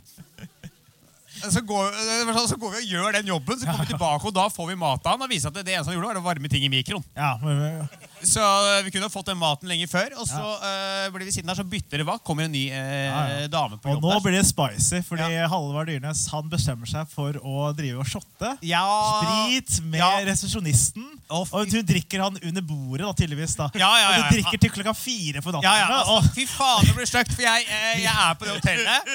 Så går, sånn, så går vi og gjør den jobben, så kommer vi tilbake, og da får vi mat av han. Og viser at det, det eneste han gjorde, var å varme ting i mikroen. ja, men, Så eh, vi kunne fått den maten lenge før. Og så eh, blir vi siden der, så bytter det vakt. Kommer en ny uh, Ja, ja. dame på Og jobb nå der. blir det spicy, fordi Halvard Dyrnes han bestemmer seg for å drive og shotte. Ja, Sprit med Ja. resepsjonisten. Oh, Og hun drikker han under bordet, da, tydeligvis. da Ja, ja, ja, Og du drikker til klokka fire på natten. Ja, ja, altså, Fy faen, det blir stygt, for jeg, eh, jeg er på det hotellet.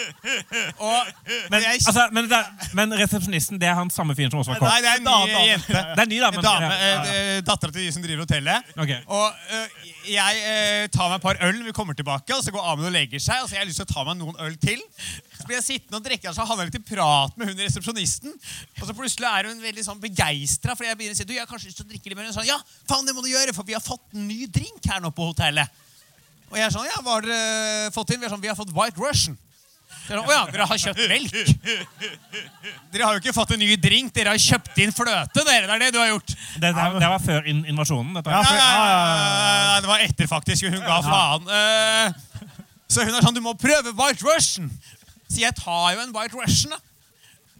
Og Men, jeg, altså, men, det, men resepsjonisten det er han samme fyren som også var kokk? Nei, det er en ny dame. jente. Det er. En ny dame, ja. eh, Dattera til de som driver hotellet. Ok. Og eh, jeg eh, tar meg et par øl når vi kommer tilbake, og så går Amund og legger seg. Og så jeg har lyst til å ta meg noen øl til. Så blir jeg sittende og drikke, og så havner jeg litt i prat med hun resepsjonisten. Og så plutselig er hun veldig sånn begeistra, fordi jeg begynner å si du, jeg har kanskje lyst til å drikke litt mer. Og sånn, ja, faen, det må du gjøre, for vi har fått en ny drink her nå på hotellet. Og jeg er sånn, ja, hva har dere fått inn? Vi sånn, vi har fått White Russian. Å ja, dere har kjøpt melk? Dere har jo ikke fått en ny drink, dere har kjøpt inn fløte, dere. Det er det du har gjort. Det, det, det var før in invasjonen. Ja, før, ja, ja, ja, ja, ja, Det var etter, faktisk. Hun ga faen. Eh, Så hun er sånn Du må prøve White Russian. Så jeg tar jo en White Russian, da.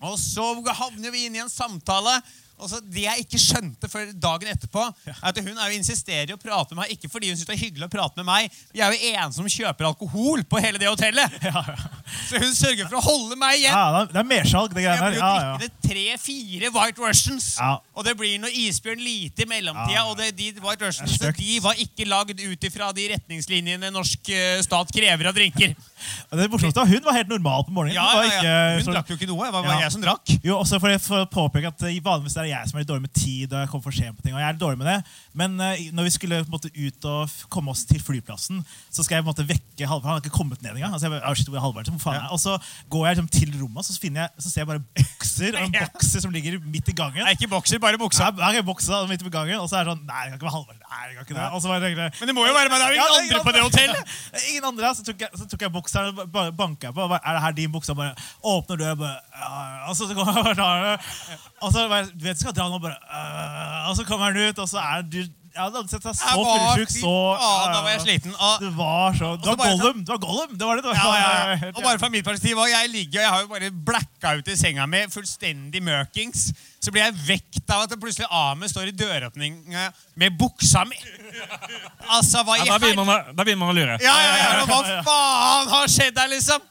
Og så havner vi inn i en samtale. Og så Det jeg ikke skjønte før dagen etterpå, er at hun er jo insisterer i å prate med meg, ikke fordi hun syns det er hyggelig å prate med meg. Jeg er jo en som kjøper alkohol på hele det hotellet. Så hun sørger for å holde meg igjen. Ja, det er- er mersalg, det Jeg greiene blir der. jo Ja, ja. drikkende tre-fire White Russians. Ja. Og det blir noe isbjørn lite i mellomtida. Ja. Og det, de White Russians de var ikke lagd ut ifra de retningslinjene norsk eh, stat krever av drinker. Det morsomste var, Hun var helt normal på morgenen. Ja, ja, ja. ikke Hun sånn- drakk jo ikke noe. Det var bare jeg som drakk. Jo, også for, for å påpeke at i Vanligvis er det jeg som er litt dårlig med tid. og jeg kommer for sent på ting, og jeg er litt dårlig med det. Men uh, når vi skulle på en måte, ut og komme oss til flyplassen, så skal jeg på en måte vekke Halvard. Han har ikke kommet ned engang. Altså, jeg, bare, shit, hvor Halvard? Hvor faen jeg?» Og så går jeg liksom, til rommet, så, jeg, så ser jeg bare bokser og en bokser som ligger midt i gangen. Nei, ikke bokser, bare Så buksa. jeg, jeg har midt i gangen, og så er det sånn Nei, det kan ikke være Halvard. Nei, det kan ikke det. Og så var det egentlig Men det må jo være meg. Det er jo ingen det andre på det hotellet. Ingen andre, Så tok jeg, så tok jeg buksa og bare banka på. Bare, er det her din bukse? Bare, åpner døra, bare ja, Og så, kommer. Og så bare, du vet, skal dra nå, bare Og så kommer han ut, og så er du Jeg hadde sett deg så fyllesyk. fy Så ja, da var jeg sliten. Og, Du var så Du var Gollum! Du var Gollum, det var det. Du var. ja, ja, ja. og bare fra mitt perspektiv og Jeg ligger og jeg har jo bare blacka ut i senga mi, fullstendig møkings. Så blir jeg vekt av at det plutselig Ahmed står i døråpninga med buksa mi. Altså, hva i Ja, da, begynner man, da begynner man å lure. Ja, ja, ja, Hva faen har skjedd her, liksom?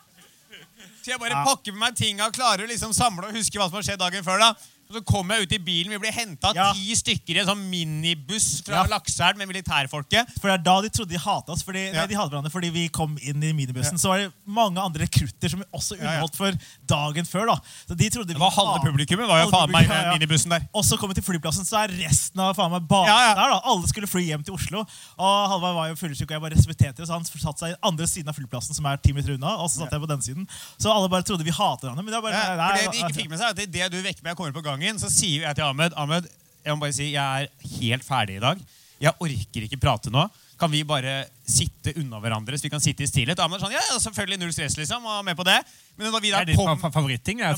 Så jeg bare Ja. pakker med meg tinga, klarer å liksom samle og huske hva som har skjedd dagen før. da. Og så kommer jeg ut i bilen, Vi blir henta Ja. ti stykker i en sånn minibuss fra Ja. Lakselv med militærfolket. For det er da de trodde de hatet oss. Fordi, Ja. nei, de hatet hverandre fordi vi kom inn i minibussen. Så var det mange andre rekrutter som vi også Ja, ja. underholdt for dagen før. da. Så de trodde vi Det var Halve publikummet var jo faen meg i ja, ja. minibussen der. Og så kom vi til flyplassen, så er resten av faen meg basen Ja, ja. der. da. Alle skulle fly hjem til Oslo. Og Halvard var jo fyllesyk, og jeg bare respekterte det. Så han satte seg i andre siden av flyplassen, som er ti meter unna. Og så satt jeg på den siden. Så alle bare trodde vi hatet hverandre. Men det var bare, Ja, nei, nei, det de ikke fikk med seg, er at Idet du vekker meg og kommer på gangen, så sier jeg til Ahmed Ahmed, jeg må bare si, jeg er helt ferdig i dag. Jeg orker ikke prate nå. Kan vi bare sitte unna hverandre, så vi kan sitte i stillhet? Ahmed er sånn, ja, selvfølgelig null stress, liksom. Og med på det. Men da vi Det da kom, fa- favoritting. Jeg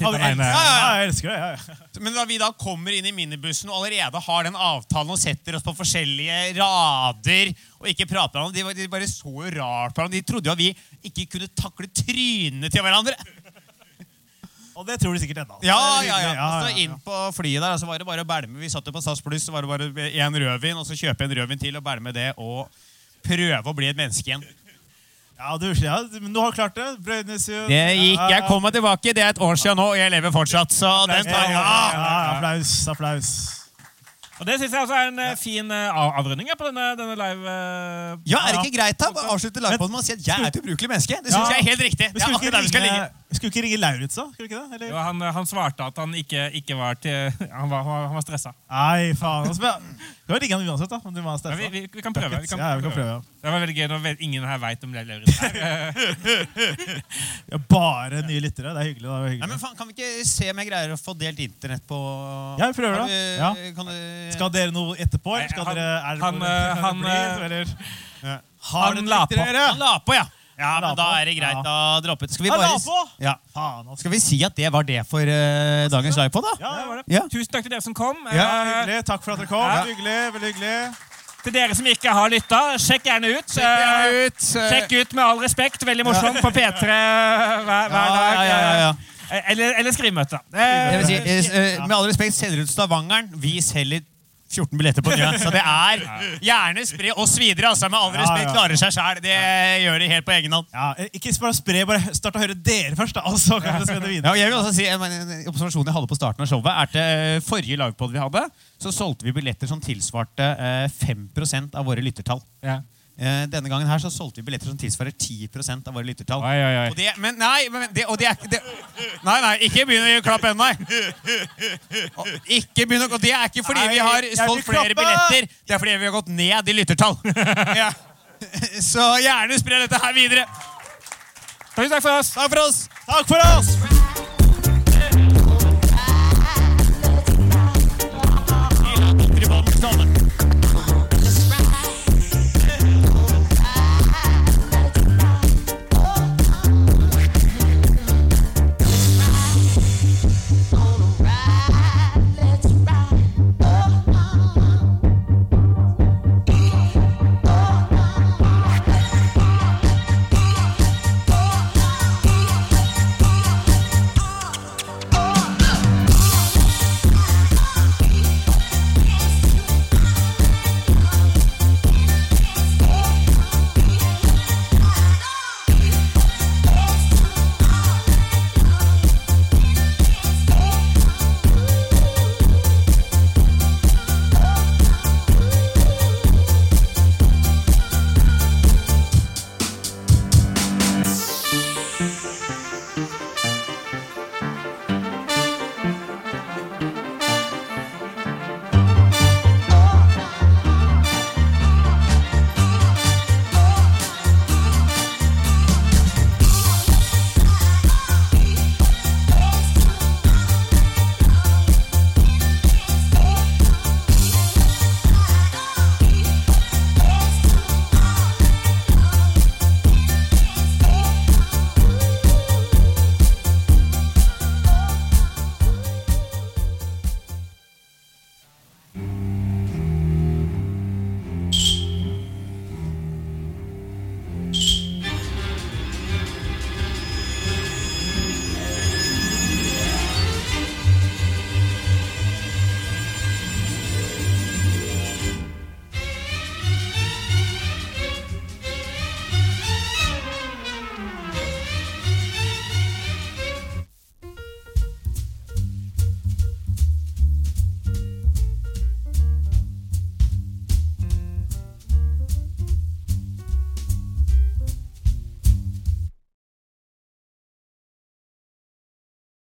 Ja, ja, ja, jeg elsker det. Ja, ja. Men da vi da kommer inn i minibussen og allerede har den avtalen og setter oss på forskjellige rader og ikke prater med hverandre, de, de bare så jo rart på hverandre. De trodde jo at vi ikke kunne takle trynene til hverandre. Og det tror de sikkert ennå. Ja, Det ja, ja. Og inn på flyet der, så var det bare å bælme. Vi satt jo på SAS Pluss, så var det bare én rødvin, og så kjøpe en rødvin til og bælme det, og prøve å bli et menneske igjen. Ja, du, ja, men du har klart det. Brønnøysund. Det gikk, Jeg kom meg tilbake, det er et år siden nå, og jeg lever fortsatt, så den tar ja, jeg. ja, applaus. Applaus. Og det syns jeg også er en eh, fin eh, av- avrunding ja, på denne, denne live. eh, Ja, er det ikke greit da? å Avslutte livepoden med å si at jeg er et ubrukelig menneske? Det syns Ja. jeg er helt riktig. Men Det er skulle akkurat der vi ikke skal ringe, ligge. skulle vi ikke ringe Lauritz, da? Skulle ikke det? Eller? Jo, han, han svarte at han ikke, ikke var til Han var, han var stressa. Nei, faen. Altså, vi Du kan ringe han uansett, da. Om du var stressa. vi, vi, vi kan prøve. Vi kan, Ja, vi kan prøve. Det var veldig gøy når ingen her veit om det er. Ja, bare nye lyttere. Det er hyggelig. Det er Nei, men faen, Kan vi ikke se om jeg greier å få delt internett på Ja, vi prøver du- Ja. Kan du... Skal dere noe etterpå? Nei, skal Han- dere, er det han, på, han? Ja. Har han la på. Han la på, ja. Ja, men da er det greit Ja. å droppe. Skal vi bare? Ja. Faen. Skal vi si at det var det for uh, dagens livepod, da? Ja, det var det. Ja. Tusen takk til dere som kom. Ja, Eh, hyggelig. Takk for at dere kom. Ja. Hyggelig, veldig hyggelig. til dere som ikke har lytta, sjekk gjerne ut. Sjekk gjerne Eh, ut. Sjekk ut med all respekt. Veldig morsomt på P3 hver, hver Ja, dag. ja, ja, ja, Eller, eller skrivemøte. Si, med all respekt, selger ut Stavangeren. Vi selger 14 billetter på Njø. Så det er Gjerne spre oss videre. Altså, med all respekt klarer seg sjæl. Det gjør de helt på egen hånd. Ja, ikke bare spre, bare start å høre dere først, da. Altså, kan det Ja, videre. jeg vil også si, en en observasjon jeg hadde på starten av showet, er til eh, forrige livepod vi hadde, så solgte vi billetter som tilsvarte eh, 5 av våre lyttertall. Ja. Eh, Denne gangen her så solgte vi billetter som tilsvarer 10 av våre lyttertall. Oi, oi, oi. Og det, men nei, men det, og det er det, Nei, nei, ikke begynn å gi klapp ennå, nei. Ikke begynn å, og det er ikke fordi vi har solgt flere billetter. Det er fordi vi har gått ned i lyttertall. Ja. Så gjerne spre dette her videre. Takk for oss. Takk for oss. Takk for oss!